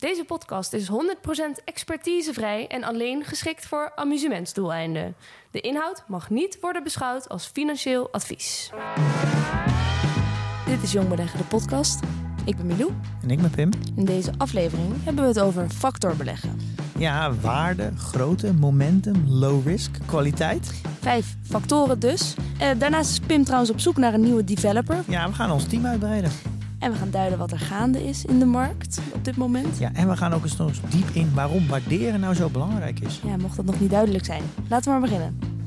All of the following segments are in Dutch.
Deze podcast is 100% expertisevrij en alleen geschikt voor amusementsdoeleinden. De inhoud mag niet worden beschouwd als financieel advies. Dit is Jong Beleggen, de podcast. Ik ben Milou. En ik ben Pim. In deze aflevering hebben we het over factorbeleggen. Ja, waarde, grootte, momentum, low risk, kwaliteit. Vijf factoren dus. Eh, daarnaast is Pim trouwens op zoek naar een nieuwe developer. Ja, we gaan ons team uitbreiden. En we gaan duiden wat er gaande is in de markt op dit moment. Ja, en we gaan ook eens nog diep in waarom waarderen nou zo belangrijk is. Ja, mocht dat nog niet duidelijk zijn. Laten we maar beginnen.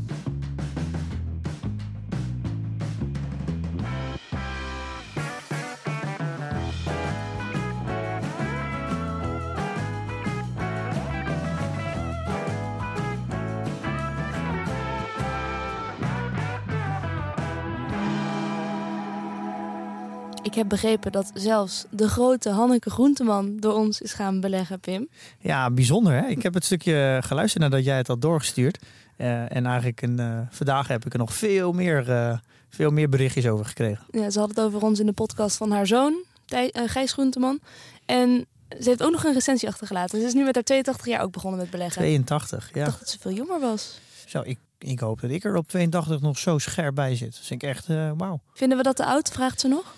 Ik heb begrepen dat zelfs de grote Hanneke Groenteman door ons is gaan beleggen, Pim. Ja, bijzonder hè. Ik heb het stukje geluisterd nadat jij het had doorgestuurd. Uh, en eigenlijk een, uh, vandaag heb ik er nog veel meer, uh, veel meer berichtjes over gekregen. Ja, ze had het over ons in de podcast van haar zoon, Thij, Gijs Groenteman. En ze heeft ook nog een recensie achtergelaten. Ze is nu met haar 82 jaar ook begonnen met beleggen. 82, ja. Ik dacht dat ze veel jonger was. Zo, ik, ik hoop dat ik er op 82 nog zo scherp bij zit. Dus ik echt, wauw. Vinden we dat te oud, vraagt ze nog?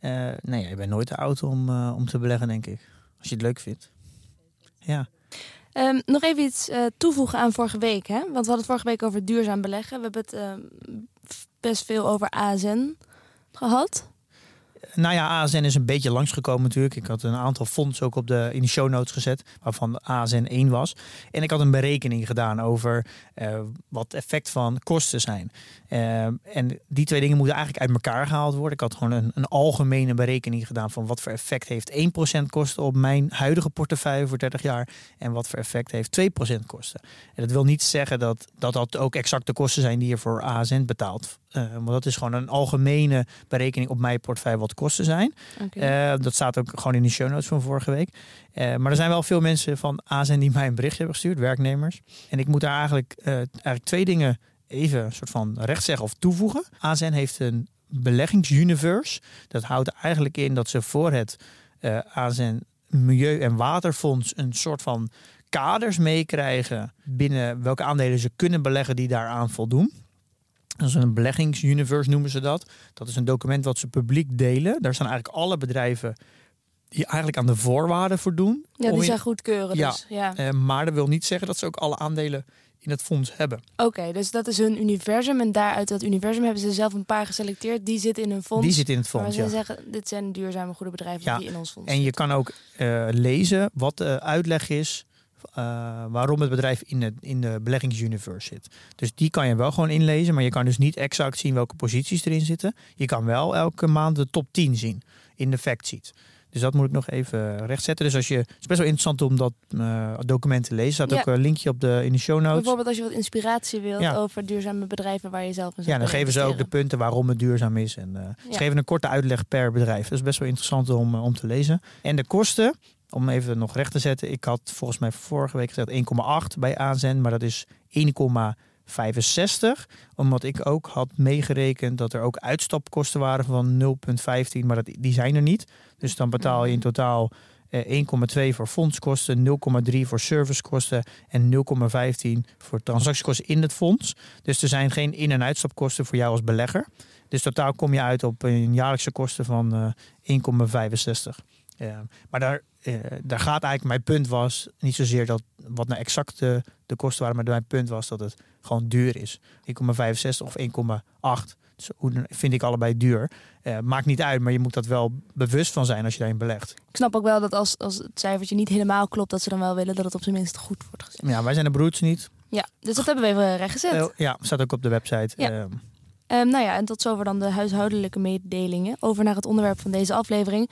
Uh, nee, je bent nooit te oud om, uh, om te beleggen, denk ik. Als je het leuk vindt. Ja. Um, nog even iets uh, toevoegen aan vorige week. Hè? Want we hadden het vorige week over duurzaam beleggen. We hebben het best veel over ASN gehad. Nou ja, ASN is een beetje langsgekomen natuurlijk. Ik had een aantal fondsen ook op de, in de show notes gezet, waarvan ASN 1 was. En ik had een berekening gedaan over uh, wat effect van kosten zijn. Uh, en die twee dingen moeten eigenlijk uit elkaar gehaald worden. Ik had gewoon een, een algemene berekening gedaan van wat voor effect heeft 1% kosten op mijn huidige portefeuille voor 30 jaar. En wat voor effect heeft 2% kosten. En dat wil niet zeggen dat, dat dat ook exact de kosten zijn die je voor ASN betaalt. Uh, maar dat is gewoon een algemene berekening op mijn portefeuille wat kosten zijn. Okay. Uh, dat staat ook gewoon in de show notes van vorige week. Uh, maar er zijn wel veel mensen van ASN die mij een berichtje hebben gestuurd, werknemers. En ik moet daar eigenlijk, eigenlijk twee dingen even een soort van recht zeggen of toevoegen. ASN heeft een beleggingsuniverse. Dat houdt eigenlijk in dat ze voor het ASN Milieu- en Waterfonds een soort van kaders meekrijgen binnen welke aandelen ze kunnen beleggen die daaraan voldoen. Dat is een beleggingsuniverse noemen ze dat. Dat is een document wat ze publiek delen. Daar staan eigenlijk alle bedrijven die eigenlijk aan de voorwaarden voldoen. Ja, die zijn goedkeuren. Ja, dus. ja. Uh, maar dat wil niet zeggen dat ze ook alle aandelen in het fonds hebben. Oké, okay, dus dat is hun universum. En daaruit dat universum hebben ze zelf een paar geselecteerd. Die zitten in hun fonds. Die zitten in het fonds, maar ze ja. zeggen, dit zijn duurzame goede bedrijven ja. die in ons fonds En je zitten. kan ook uh, lezen wat de uitleg is uh, waarom het bedrijf in, het, in de beleggingsuniverse zit. Dus die kan je wel gewoon inlezen, maar je kan dus niet exact zien welke posities erin zitten. Je kan wel elke maand de top 10 zien in de factsheet. Dus dat moet ik nog even rechtzetten. Dus als je, het is best wel interessant om dat uh, document te lezen. Er staat Ja. ook een linkje op de, in de show notes. Bijvoorbeeld als je wat inspiratie wilt Ja. over duurzame bedrijven waar je zelf in Ja, dan geven ze ook de punten waarom het duurzaam is. En uh, Ja. ze geven een korte uitleg per bedrijf. Dat is best wel interessant om, uh, om te lezen. En de kosten, om even nog recht te zetten. Ik had volgens mij vorige week gezegd 1,8 bij AZN, maar dat is 1,65. Omdat ik ook had meegerekend dat er ook uitstapkosten waren van 0,15, maar dat, die zijn er niet. Dus dan betaal je in totaal eh, 1,2 voor fondskosten, 0,3 voor servicekosten en 0,15 voor transactiekosten in het fonds. Dus er zijn geen in- en uitstapkosten voor jou als belegger. Dus totaal kom je uit op een jaarlijkse kosten van eh 1,65. Ja, maar daar, eh, daar gaat eigenlijk mijn punt was niet zozeer dat wat nou exact de, de kosten waren, maar mijn punt was dat het gewoon duur is. 1,65 of 1,8. Dus vind ik allebei duur. Eh, maakt niet uit, maar je moet dat wel bewust van zijn als je daarin belegt. Ik snap ook wel dat als, als het cijfertje niet helemaal klopt, dat ze dan wel willen dat het op zijn minst goed wordt gezet. Ja, wij zijn de broeds niet. Ja, dus dat hebben we even rechtgezet. Eh, ja, staat ook op de website. Ja. Ehm, Ehm, nou ja, en tot zover dan de huishoudelijke mededelingen. Over naar het onderwerp van deze aflevering.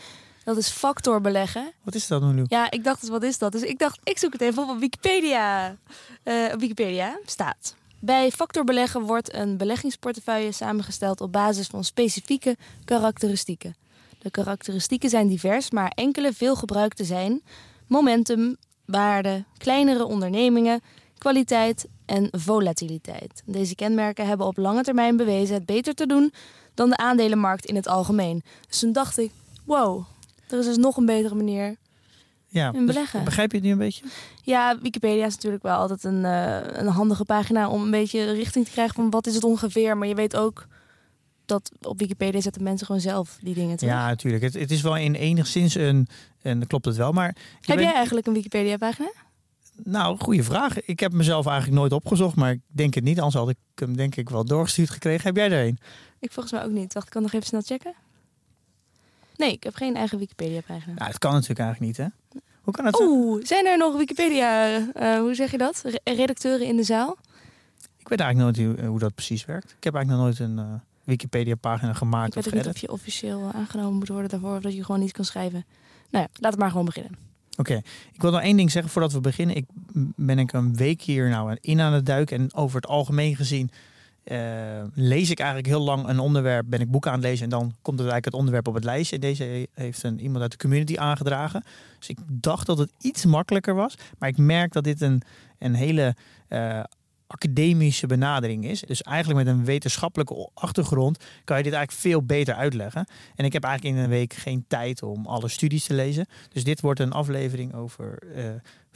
Dat is factor beleggen. Wat is dat nu? Ja, ik dacht, dus wat is dat? Dus ik dacht, ik zoek het even op op Wikipedia. Eh, op Wikipedia staat. Bij factor beleggen wordt een beleggingsportefeuille samengesteld op basis van specifieke karakteristieken. De karakteristieken zijn divers, maar enkele veel gebruikte zijn momentum, waarde, kleinere ondernemingen, kwaliteit en volatiliteit. Deze kenmerken hebben op lange termijn bewezen het beter te doen dan de aandelenmarkt in het algemeen. Dus toen dacht ik, wow, er is dus nog een betere manier Ja, in dus beleggen. begrijp je het nu een beetje? Ja, Wikipedia is natuurlijk wel altijd een, eh, een handige pagina om een beetje richting te krijgen van wat is het ongeveer. Maar je weet ook dat op Wikipedia zetten mensen gewoon zelf die dingen toch? Ja, natuurlijk. Het, het is wel in enigszins een, en klopt het wel, maar... Heb bent- jij eigenlijk een Wikipedia pagina? Nou, goede vraag. Ik heb mezelf eigenlijk nooit opgezocht, maar ik denk het niet. Anders had ik hem denk ik wel doorgestuurd gekregen. Heb jij er een? Ik volgens mij ook niet. Wacht, ik kan nog even snel checken. Nee, ik heb geen eigen Wikipedia pagina. Nou, dat kan natuurlijk eigenlijk niet, hè? Hoe kan het? Oeh, zijn er nog Wikipedia, eh, hoe zeg je dat? Re- redacteuren in de zaal? Ik weet eigenlijk nooit hoe, hoe dat precies werkt. Ik heb eigenlijk nog nooit een eh, Wikipedia-pagina gemaakt Ik weet of niet of je officieel aangenomen moet worden daarvoor of dat je gewoon niet kan schrijven. Nou ja, laten we maar gewoon beginnen. Oké, ik wil nog één ding zeggen voordat we beginnen. Ik ben ik een week hier nou in aan het duiken en over het algemeen gezien eh, lees ik eigenlijk heel lang een onderwerp, ben ik boeken aan het lezen en dan komt het eigenlijk het onderwerp op het lijstje. En Deze heeft een, iemand uit de community aangedragen. Dus ik dacht dat het iets makkelijker was, maar ik merk dat dit een, een hele eh, academische benadering is. Dus eigenlijk met een wetenschappelijke achtergrond kan je dit eigenlijk veel beter uitleggen. En ik heb eigenlijk in een week geen tijd om alle studies te lezen. Dus dit wordt een aflevering over eh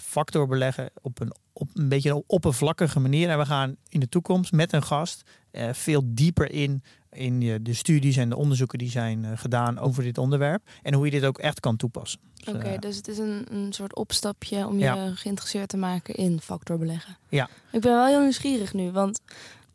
factorbeleggen op een, op een beetje een oppervlakkige manier. En we gaan in de toekomst met een gast eh, veel dieper in, in je- de studies en de onderzoeken die zijn eh, gedaan over dit onderwerp. En hoe je dit ook echt kan toepassen. Dus, Oké, eh, dus het is een, een soort opstapje om je geïnteresseerd te maken in factorbeleggen. Ja. Ik ben wel heel nieuwsgierig nu, want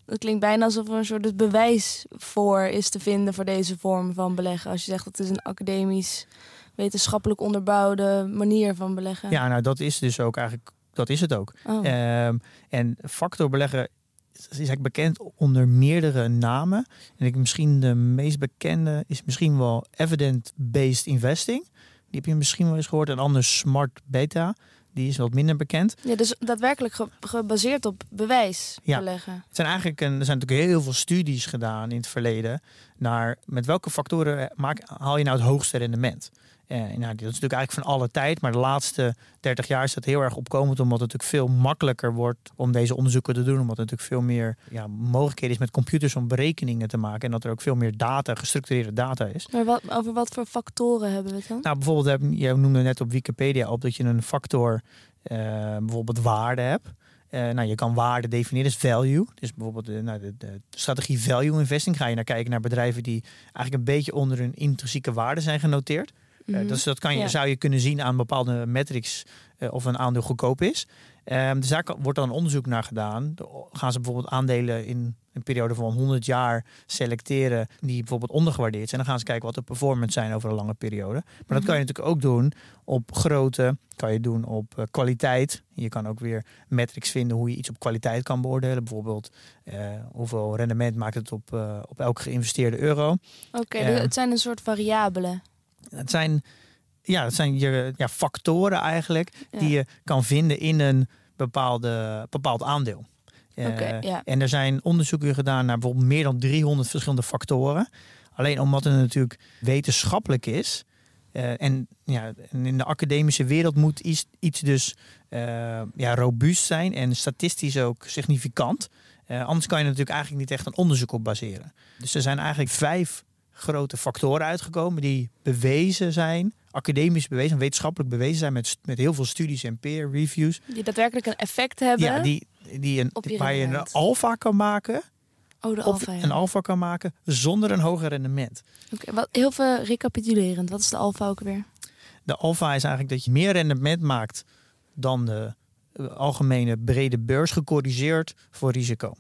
het klinkt bijna alsof er een soort het bewijs voor is te vinden voor deze vorm van beleggen. Als je zegt dat het is een academisch, wetenschappelijk onderbouwde manier van beleggen. ja, nou dat is dus ook eigenlijk, dat is het ook. Oh. Ehm, en factorbeleggen is eigenlijk bekend onder meerdere namen. En ik, misschien de meest bekende is misschien wel evidence-based investing. Die heb je misschien wel eens gehoord. Een ander smart beta. Die is wat minder bekend. Ja, dus daadwerkelijk ge- gebaseerd op bewijs Ja. beleggen. Het zijn eigenlijk een, er zijn natuurlijk heel veel studies gedaan in het verleden naar met welke factoren maak, haal je nou het hoogste rendement. Eh, nou, dat is natuurlijk eigenlijk van alle tijd, maar de laatste 30 jaar is dat heel erg opkomend, omdat het natuurlijk veel makkelijker wordt om deze onderzoeken te doen, omdat er natuurlijk veel meer ja, mogelijkheden is met computers om berekeningen te maken en dat er ook veel meer data, gestructureerde data is. Maar wat, over wat voor factoren hebben we het dan? Nou, bijvoorbeeld, heb, jij noemde net op Wikipedia op dat je een factor, eh, bijvoorbeeld waarde hebt. Eh, nou, je kan waarde definiëren, dus value. Dus bijvoorbeeld de, nou, de, de strategie value investing. Ga je naar kijken naar bedrijven die eigenlijk een beetje onder hun intrinsieke waarde zijn genoteerd. Eh, Mhm. dus dat kan je, Ja. zou je kunnen zien aan bepaalde metrics eh, of een aandeel goedkoop is. Ehm, dus daar kan- wordt dan onderzoek naar gedaan. Gaan ze bijvoorbeeld aandelen in een periode van 100 jaar selecteren die bijvoorbeeld ondergewaardeerd zijn. Dan gaan ze kijken wat de performance zijn over een lange periode. Maar dat kan je natuurlijk ook doen op grootte, kan je doen op eh, kwaliteit. Je kan ook weer metrics vinden hoe je iets op kwaliteit kan beoordelen. Bijvoorbeeld hoeveel rendement maakt het op, eh, op elke geïnvesteerde euro. Oké, dus het zijn een soort variabelen. Het zijn, ja, het zijn je, ja, factoren eigenlijk Ja. die je kan vinden in een bepaalde, bepaald aandeel. Eh, ja. En er zijn onderzoeken gedaan naar bijvoorbeeld meer dan 300 verschillende factoren. Alleen omdat het natuurlijk wetenschappelijk is. eh, en, ja, in de academische wereld moet iets, iets dus eh, ja, robuust zijn en statistisch ook significant. Anders kan je natuurlijk eigenlijk niet echt een onderzoek op baseren. Dus er zijn eigenlijk vijf grote factoren uitgekomen die bewezen zijn, academisch bewezen, wetenschappelijk bewezen zijn met, met heel veel studies en peer reviews. Die daadwerkelijk een effect hebben. Ja, die, die een, op je waar je een alfa kan maken, oh, de. Ja. een alfa kan maken zonder een hoger rendement. Oké, wat, heel veel recapitulerend. Wat is de alfa ook weer? De alfa is eigenlijk dat je meer rendement maakt dan de eh, algemene brede beurs gecorrigeerd voor risico.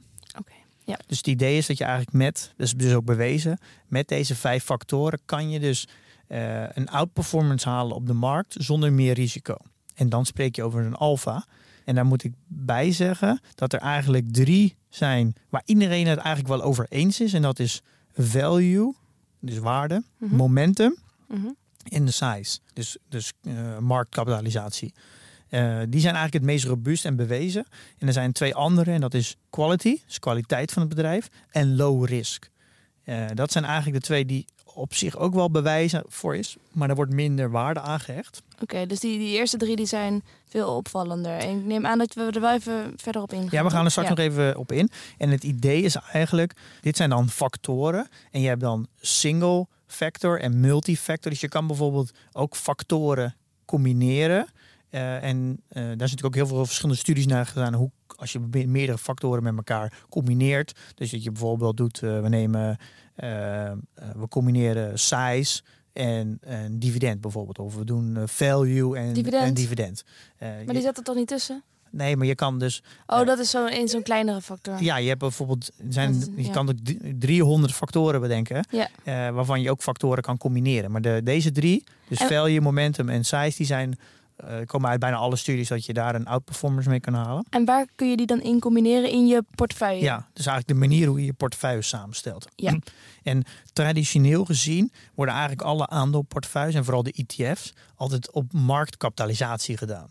Ja. Dus het idee is dat je eigenlijk met, dus dus ook bewezen, met deze vijf factoren kan je dus eh, een outperformance halen op de markt zonder meer risico. En dan spreek je over een alfa. En daar moet ik bij zeggen dat er eigenlijk drie zijn waar iedereen het eigenlijk wel over eens is. En dat is value, dus waarde, Mhm. momentum Mhm. en de size. Dus, dus uh, marktkapitalisatie. Uh, die zijn eigenlijk het meest robuust en bewezen. En er zijn twee andere, en dat is quality, dus kwaliteit van het bedrijf, en low risk. Uh, dat zijn eigenlijk de twee die op zich ook wel bewijzen voor is, maar er wordt minder waarde aangehecht. Oké, dus die, die eerste drie die zijn veel opvallender. En ik neem aan dat we er wel even verder op ingaan. Ja, we gaan er straks nog even op in. En het idee is eigenlijk, dit zijn dan factoren. En je hebt dan single factor en multifactor. Dus je kan bijvoorbeeld ook factoren combineren. Uh, en uh, daar zijn natuurlijk ook heel veel verschillende studies naar gedaan. Hoe als je meerdere factoren met elkaar combineert. Dus dat je bijvoorbeeld doet, uh, we nemen, we combineren size en, en dividend bijvoorbeeld. Of we doen value en dividend. En dividend. maar die zet er toch niet tussen? Nee, maar je kan dus. Oh, dat is zo in zo'n kleinere factor. Ja, je hebt bijvoorbeeld. Zijn, is, je kan ook 300 factoren bedenken. Ja. Waarvan je ook factoren kan combineren. Maar de, deze drie, dus en, value, momentum en size, die zijn. Uh, komen uit bijna alle studies dat je daar een outperformance mee kan halen. En waar kun je die dan in combineren in je portefeuille? Ja, dus eigenlijk de manier hoe je je portefeuille samenstelt. Ja. En traditioneel gezien worden eigenlijk alle aandeelportefeuilles en vooral de ETF's altijd op marktkapitalisatie gedaan.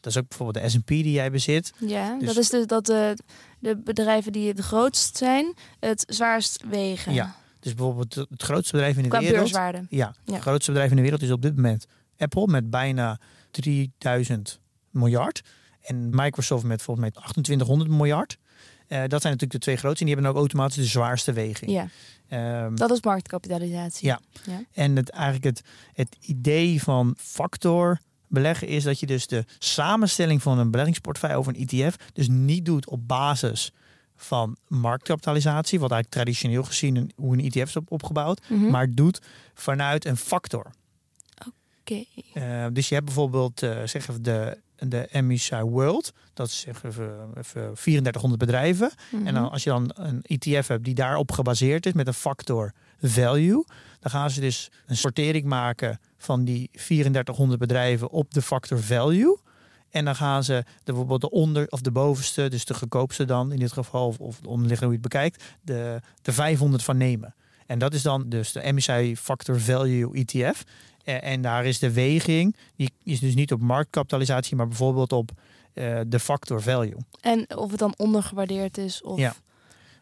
Dat is ook bijvoorbeeld de S&P die jij bezit. Ja, dus dat is dus dat de, de bedrijven die het grootst zijn, het zwaarst wegen. Ja, dus bijvoorbeeld het grootste bedrijf in de Qua wereld. beurswaarde. Ja, het grootste bedrijf in de wereld is op dit moment Apple met bijna 3000 miljard. En Microsoft met volgens mij 2800 miljard. Uh, dat zijn natuurlijk de twee grootste. En die hebben ook automatisch de zwaarste weging. Ja. Um, dat is marktkapitalisatie. Ja. ja. En het, eigenlijk het, het idee van factor beleggen is dat je dus de samenstelling van een beleggingsportefeuille over een ETF dus niet doet op basis van marktkapitalisatie, wat eigenlijk traditioneel gezien hoe een ETF is op, opgebouwd, Mhm. maar doet vanuit een factor. Oké. Okay. Uh, dus je hebt bijvoorbeeld, uh, zeg even de, de MSCI World, dat is zeg even, even 3400 bedrijven. Mhm. En dan, als je dan een ETF hebt die daarop gebaseerd is met een factor value, dan gaan ze dus een sortering maken van die 3400 bedrijven op de factor value. En dan gaan ze de, bijvoorbeeld de onder of de bovenste, dus de goedkoopste dan in dit geval, of, of de onderliggende hoe je het bekijkt, de, de 500 van nemen. En dat is dan dus de MSCI Factor Value ETF. En, en daar is de weging, die is dus niet op marktkapitalisatie, maar bijvoorbeeld op uh, de factor value. En of het dan ondergewaardeerd is? Of... Ja.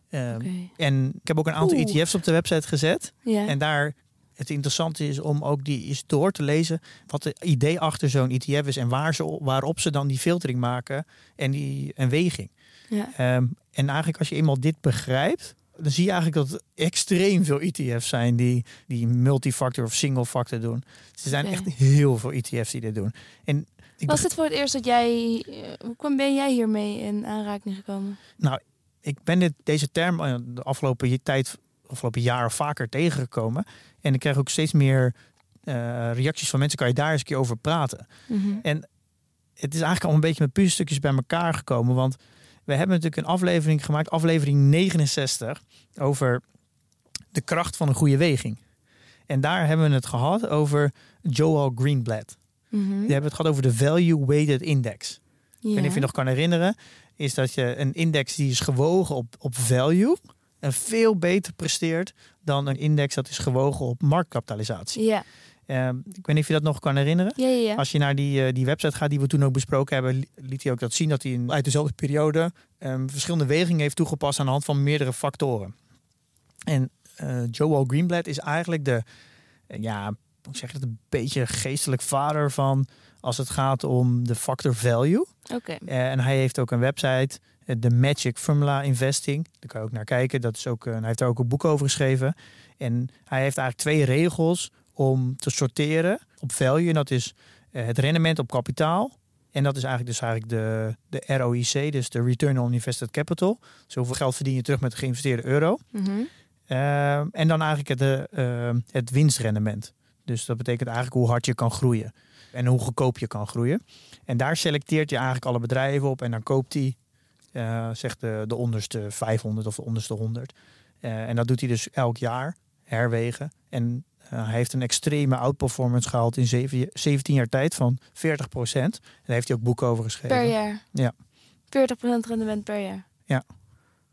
Okay. En ik heb ook een aantal Oeh. ETF's op de website gezet. Ja. En daar het interessante is om ook die eens door te lezen wat het idee achter zo'n ETF is en waar ze, waarop ze dan die filtering maken en die en weging. Ja. Um, en eigenlijk als je eenmaal dit begrijpt, dan zie je eigenlijk dat er extreem veel ETF's zijn die, die multifactor of single factor doen. Er zijn echt heel veel ETF's die dit doen. En ik Was het voor het eerst dat jij... eh, Hoe kwam ben jij hiermee in aanraking gekomen? Nou, ik ben dit, deze term eh, de afgelopen tijd, afgelopen jaar vaker tegengekomen. En ik krijg ook steeds meer uh, reacties van mensen. Kan je daar eens een keer over praten? Mhm. En het is eigenlijk al een beetje met puzzelstukjes bij elkaar gekomen. Want we hebben natuurlijk een aflevering gemaakt, aflevering 69, over de kracht van een goede weging. En daar hebben we het gehad over Joel Greenblatt. Mhm. We hebben het gehad over de Value Weighted Index. Ja. Ik weet niet of je nog kan herinneren, is dat je een index die is gewogen op, op value en veel beter presteert dan een index dat is gewogen op marktkapitalisatie. Ja. Uh, ik weet niet of je dat nog kan herinneren. Ja, ja, ja. Als je naar die, uh, die website gaat die we toen ook besproken hebben, liet hij ook dat zien dat hij in, uit dezelfde periode um, verschillende wegingen heeft toegepast aan de hand van meerdere factoren. En uh, Joel Greenblatt is eigenlijk de, ja, hoe zeg je dat, een beetje geestelijk vader van als het gaat om de factor value. Oké. En hij heeft ook een website, de Magic Formula Investing. Daar kan je ook naar kijken. Dat is ook, hij heeft daar ook een boek over geschreven. En hij heeft eigenlijk twee regels om te sorteren op value. En dat is uh, het rendement op kapitaal. En dat is eigenlijk dus eigenlijk de, de ROIC, dus de Return on Invested Capital. Dus hoeveel geld verdien je terug met de geïnvesteerde euro. Mm -hmm. en dan eigenlijk het, het winstrendement. Dus dat betekent eigenlijk hoe hard je kan groeien. En hoe goedkoop je kan groeien. En daar selecteert je eigenlijk alle bedrijven op. En dan koopt hij, uh, zegt de, de onderste 500 of de onderste 100. Uh, en dat doet hij dus elk jaar, herwegen. En uh, hij heeft een extreme outperformance gehaald in zeven, 17 jaar tijd van 40 procent. Daar heeft hij ook boeken over geschreven. Per jaar? Ja. 40 procent rendement per jaar? Ja.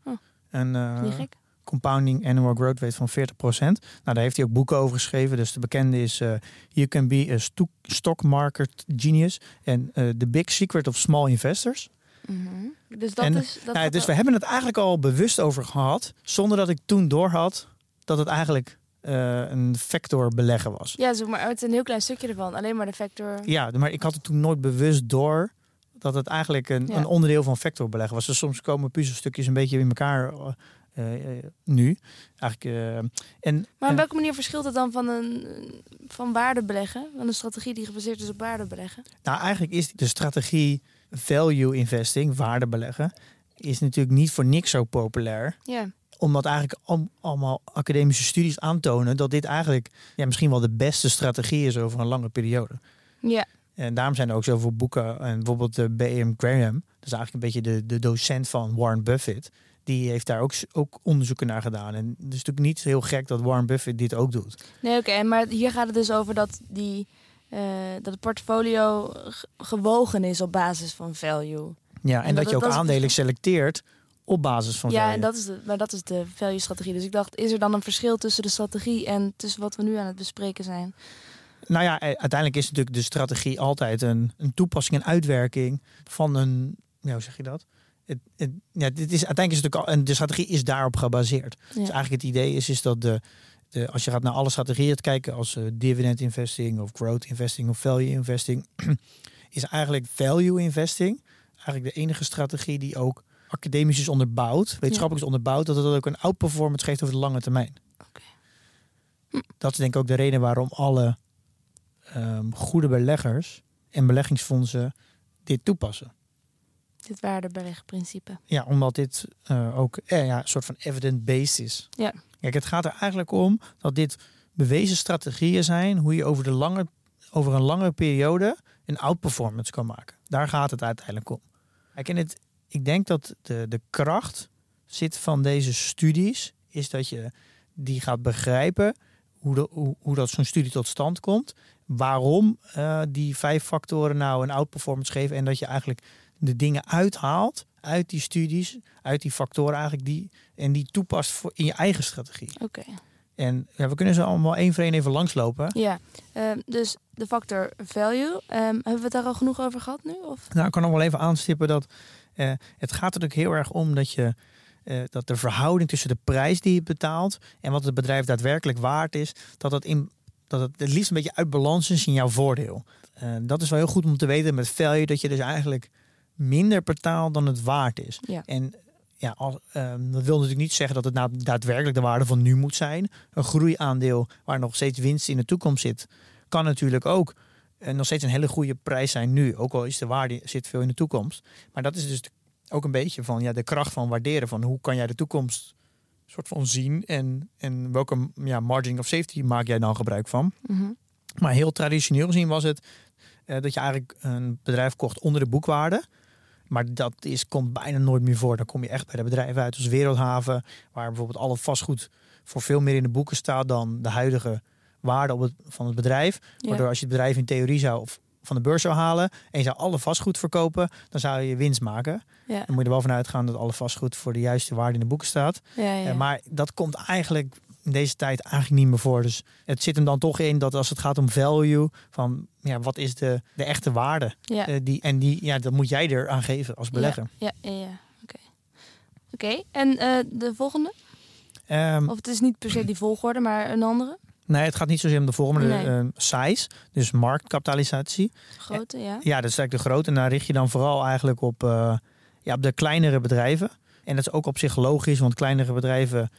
Oh. En, Niet gek? compounding annual growth rate van 40%. Nou, daar heeft hij ook boeken over geschreven. Dus de bekende is uh, You Can Be a sto Stock Market Genius en The Big Secret of Small Investors. Mhm. Dus dat En, is. Dat Nou, dus we hebben het eigenlijk al bewust over gehad, zonder dat ik toen doorhad dat het eigenlijk eh, een factor beleggen was. Ja, zo, maar het is een heel klein stukje ervan. Alleen maar de factor. Ja, maar ik had het toen nooit bewust door dat het eigenlijk een, Ja. een onderdeel van factor beleggen was. Dus soms komen puzzelstukjes een beetje in elkaar eh, eh, nu. Eigenlijk, en, Maar op welke manier verschilt het dan van een van waardebeleggen? Van een strategie die gebaseerd is op waardebeleggen? nou, eigenlijk is de strategie value investing, waarde beleggen, is natuurlijk niet voor niks zo populair. Ja. Omdat eigenlijk al- allemaal academische studies aantonen dat dit eigenlijk ja, misschien wel de beste strategie is over een lange periode. Ja. En daarom zijn er ook zoveel boeken. En bijvoorbeeld de B.M. Graham, dat is eigenlijk een beetje de, de docent van Warren Buffett. Die heeft daar ook, ook onderzoeken naar gedaan. En het is natuurlijk niet heel gek dat Warren Buffett dit ook doet. Nee, oké. maar hier gaat het dus over dat, die, eh, dat het portfolio gewogen is op basis van value. Ja, en, En dat, dat- je ook dat aandelen selecteert op basis van ja, value. en dat is de, maar dat is de value-strategie. Dus ik dacht, is er dan een verschil tussen de strategie en tussen wat we nu aan het bespreken zijn? Nou ja, eh, uiteindelijk is natuurlijk de strategie altijd een, een toepassing en uitwerking van een. Ja, hoe zeg je dat? Het, het, ja, dit is, uiteindelijk is het natuurlijk al, en de strategie is daarop gebaseerd. Dus eigenlijk het idee is, is dat de, de, als je gaat naar alle strategieën te kijken, als eh, dividend investing of growth investing of value investing, is eigenlijk value investing eigenlijk de enige strategie die ook academisch is onderbouwd, wetenschappelijk is onderbouwd, dat het ook een outperformance geeft over de lange termijn. Oké. Dat is denk ik ook de reden waarom alle ehm, goede beleggers en beleggingsfondsen dit toepassen. Dit waardebelegprincipe. Ja, omdat dit eh, ook eh, ja, een soort van evident-based is. Ja. Kijk, het gaat er eigenlijk om dat dit bewezen strategieën zijn hoe je over, de lange, over een langere periode een outperformance kan maken. Daar gaat het uiteindelijk om. Kijk, en het, ik denk dat de, de kracht zit van deze studies, is dat je die gaat begrijpen hoe, de, hoe, hoe dat zo'n studie tot stand komt. Waarom eh, die vijf factoren nou een outperformance geven. En dat je eigenlijk de dingen uithaalt uit die studies, uit die factoren eigenlijk die en die toepast voor in je eigen strategie. Oké. En ja, we kunnen ze allemaal één voor één even langslopen. Ja, ehm, dus de factor value. ehm, hebben we het daar al genoeg over gehad nu? Of? Nou, ik kan nog wel even aanstippen dat eh, het gaat er natuurlijk heel erg om dat je eh, dat de verhouding tussen de prijs die je betaalt en wat het bedrijf daadwerkelijk waard is, dat het in dat het het liefst een beetje uit balans is in jouw voordeel. Eh, dat is wel heel goed om te weten met value dat je dus eigenlijk minder betaalt dan het waard is. Ja. En ja, als, dat wil natuurlijk niet zeggen dat het nou daadwerkelijk de waarde van nu moet zijn. Een groeiaandeel waar nog steeds winst in de toekomst zit, kan natuurlijk ook nog steeds een hele goede prijs zijn nu. Ook al is de waarde zit veel in de toekomst. Maar dat is dus ook een beetje van ja, de kracht van waarderen. Van hoe kan jij de toekomst soort van zien en, en welke ja, margin of safety maak jij dan gebruik van. Mhm. Maar heel traditioneel gezien was het eh, dat je eigenlijk een bedrijf kocht onder de boekwaarde. Maar dat is, komt bijna nooit meer voor. Dan kom je echt bij de bedrijven uit als Wereldhaven, waar bijvoorbeeld al het vastgoed voor veel meer in de boeken staat dan de huidige waarde op het, van het bedrijf. Ja. Waardoor als je het bedrijf in theorie zou of van de beurs zou halen en je zou alle vastgoed verkopen, dan zou je winst maken. Ja. Dan moet je er wel van uitgaan dat alle vastgoed voor de juiste waarde in de boeken staat. Ja, ja. Eh, maar dat komt eigenlijk in deze tijd eigenlijk niet meer voor. Dus het zit hem dan toch in dat als het gaat om value, van ja, wat is de, de echte waarde? ja. Eh, die, en die, ja, dat moet jij er aan geven als belegger. Ja, ja, ja. Oké. Oké, en eh, de volgende? Ehm, Of het is niet per se die volgorde, maar een andere? Nee, het gaat niet zozeer om de volgende Nee. eh, size, dus marktkapitalisatie. Grote, ja. Ja, dat is eigenlijk de grote. En daar richt je dan vooral eigenlijk op, eh, ja, op de kleinere bedrijven. En dat is ook op zich logisch, want kleinere bedrijven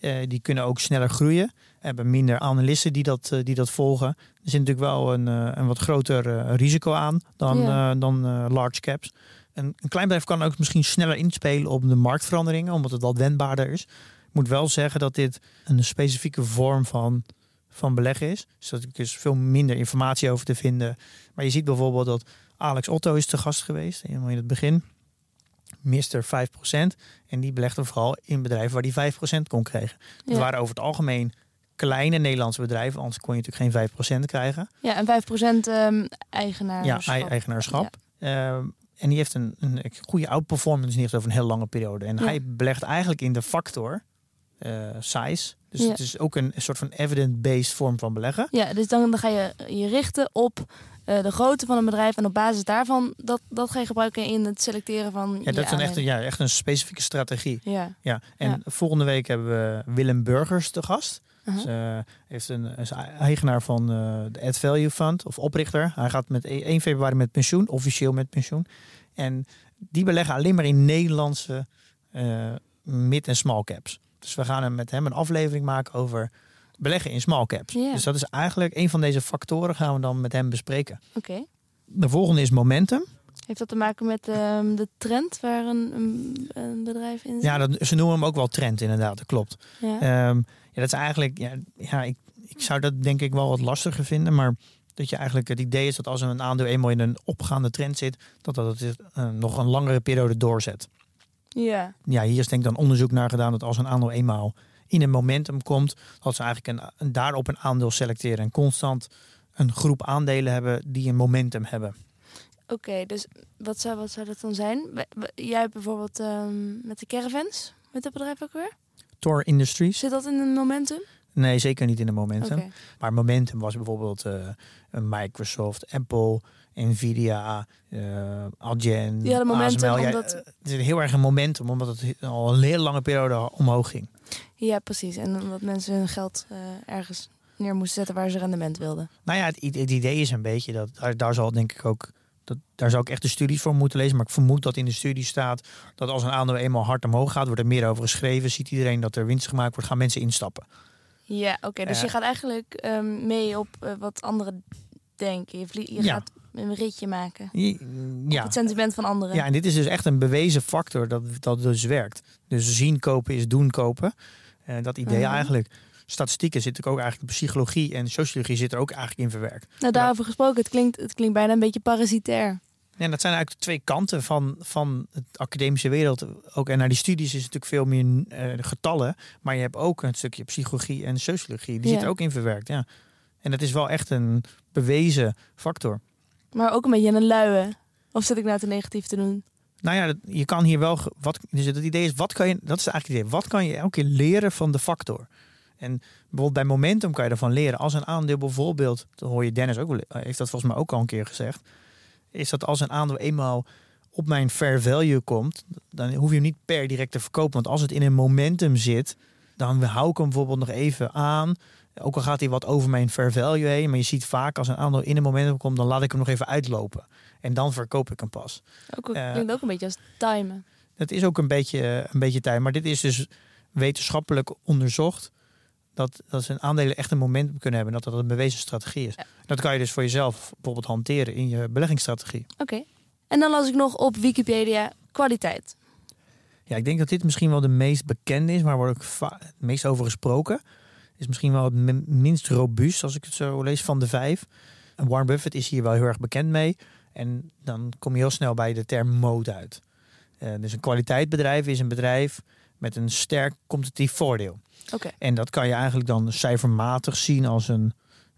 eh, die kunnen ook sneller groeien. Hebben minder analisten die dat, eh, die dat volgen. Er zit natuurlijk wel een, een wat groter risico aan dan, Ja. dan large caps. Een, een klein bedrijf kan ook misschien sneller inspelen op de marktveranderingen, omdat het wat wendbaarder is. Ik moet wel zeggen dat dit een specifieke vorm van, van beleggen is. Dus dat is veel minder informatie over te vinden. Maar je ziet bijvoorbeeld dat Alex Otto is te gast geweest, helemaal in het begin. Mr. 5%. En die belegde vooral in bedrijven waar die 5% kon krijgen. Dat Ja. waren over het algemeen kleine Nederlandse bedrijven, anders kon je natuurlijk geen 5% krijgen. Ja, en 5% ehm eigenaarschap. Ja, ei- eigenaarschap. Ja. Ehm, en die heeft een, een goede outperformance niet over een heel lange periode. En Ja. hij belegt eigenlijk in de factor eh, size. Dus Ja. het is ook een soort van evidence-based vorm van beleggen. Ja, dus dan, dan ga je je richten op eh, de grootte van een bedrijf. En op basis daarvan, dat, dat ga je gebruiken in het selecteren van Ja, je dat is een echt, een- ja, echt een specifieke strategie. Ja. Ja. En Ja. volgende week hebben we Willem Burgers te gast. Uh-huh. Dus, eh, heeft een, is eigenaar van de Ad Value Fund of oprichter. Hij gaat met e- 1 februari met pensioen, officieel met pensioen. En die beleggen alleen maar in Nederlandse mid- en small caps. Dus we gaan hem met hem een aflevering maken over beleggen in small caps. Dus dat is eigenlijk een van deze factoren gaan we dan met hem bespreken. Oké. De volgende is momentum. Heeft dat te maken met ehm, de trend waar een, een, een bedrijf in zit? Ja, dat, ze noemen hem ook wel trend inderdaad, dat klopt. Ja. Ehm, ja, dat is eigenlijk, ja, ja ik, ik zou dat denk ik wel wat lastiger vinden, maar dat je eigenlijk het idee is dat als een aandeel eenmaal in een opgaande trend zit, dat dat het eh, nog een langere periode doorzet. Ja. Ja, hier is denk ik dan onderzoek naar gedaan dat als een aandeel eenmaal in een momentum komt, dat ze eigenlijk een, een, daarop een aandeel selecteren en constant een groep aandelen hebben die een momentum hebben. Oké, dus wat zou, wat zou dat dan zijn? Jij hebt bijvoorbeeld ehm, met de caravans, met dat bedrijf ook weer? Tor Industries? Zit dat in een momentum? Nee, zeker niet in een momentum. Maar momentum was bijvoorbeeld een Microsoft, Apple, Nvidia, eh Adyen, hadden momentum ASML. Ja, omdat- eh, het is heel erg een momentum, omdat het al een hele lange periode omhoog ging. Ja, precies. En omdat mensen hun geld eh, ergens neer moesten zetten waar ze rendement wilden. Nou ja, het, het idee is een beetje dat daar, daar zal denk ik ook. Dat, daar zou ik echt de studies voor moeten lezen. Maar ik vermoed dat in de studie staat dat als een aandeel eenmaal hard omhoog gaat, wordt er meer over geschreven. Ziet iedereen dat er winst gemaakt wordt, gaan mensen instappen. Ja, oké. dus je gaat eigenlijk ehm, mee op wat anderen denken. Je, je Ja. gaat een ritje maken. Ja. Het sentiment van anderen. Ja, en dit is dus echt een bewezen factor dat dat dus werkt. Dus zien kopen is doen kopen. Eh, dat idee Mhm. eigenlijk. Statistieken zitten ook eigenlijk, psychologie en sociologie zit er ook eigenlijk in verwerkt. Nou, daarover gesproken, het klinkt, het klinkt bijna een beetje parasitair. En dat zijn eigenlijk de twee kanten van, van het academische wereld. Ook, en naar die studies is natuurlijk veel meer eh, getallen. Maar je hebt ook een stukje psychologie en sociologie. Die Ja. zit er ook in verwerkt. Ja. En dat is wel echt een bewezen factor. Maar ook een beetje een luie. Of zit ik nou te negatief te doen? Nou ja, je kan hier wel. Wat, dus het idee is, wat kan je. Dat is eigenlijk het idee. Wat kan je elke keer leren van de factor? En bijvoorbeeld bij momentum kan je ervan leren. Als een aandeel bijvoorbeeld, dat hoor je Dennis ook eh, heeft dat volgens mij ook al een keer gezegd. Is dat als een aandeel eenmaal op mijn fair value komt, dan hoef je hem niet per direct te verkopen. Want als het in een momentum zit, dan hou ik hem bijvoorbeeld nog even aan. Ook al gaat hij wat over mijn fair value heen. Maar je ziet vaak als een aandeel in een momentum komt, dan laat ik hem nog even uitlopen. En dan verkoop ik hem pas. Ook, Eh. klinkt ook een beetje als timen. Het is ook een beetje, een beetje tijd. Maar dit is dus wetenschappelijk onderzocht. Dat, dat ze een aandelen echt een momentum kunnen hebben. Dat dat een bewezen strategie is. Ja. Dat kan je dus voor jezelf bijvoorbeeld hanteren in je beleggingsstrategie. Oké. En dan las ik nog op Wikipedia kwaliteit. Ja, ik denk dat dit misschien wel de meest bekende is. Maar waar wordt ook het meest over gesproken. Is misschien wel het min- minst robuust als ik het zo lees van de vijf. En Warren Buffett is hier wel heel erg bekend mee. En dan kom je heel snel bij de term mode uit. Eh, dus een kwaliteitsbedrijf is een bedrijf met een sterk competitief voordeel. Oké. En dat kan je eigenlijk dan cijfermatig zien als een,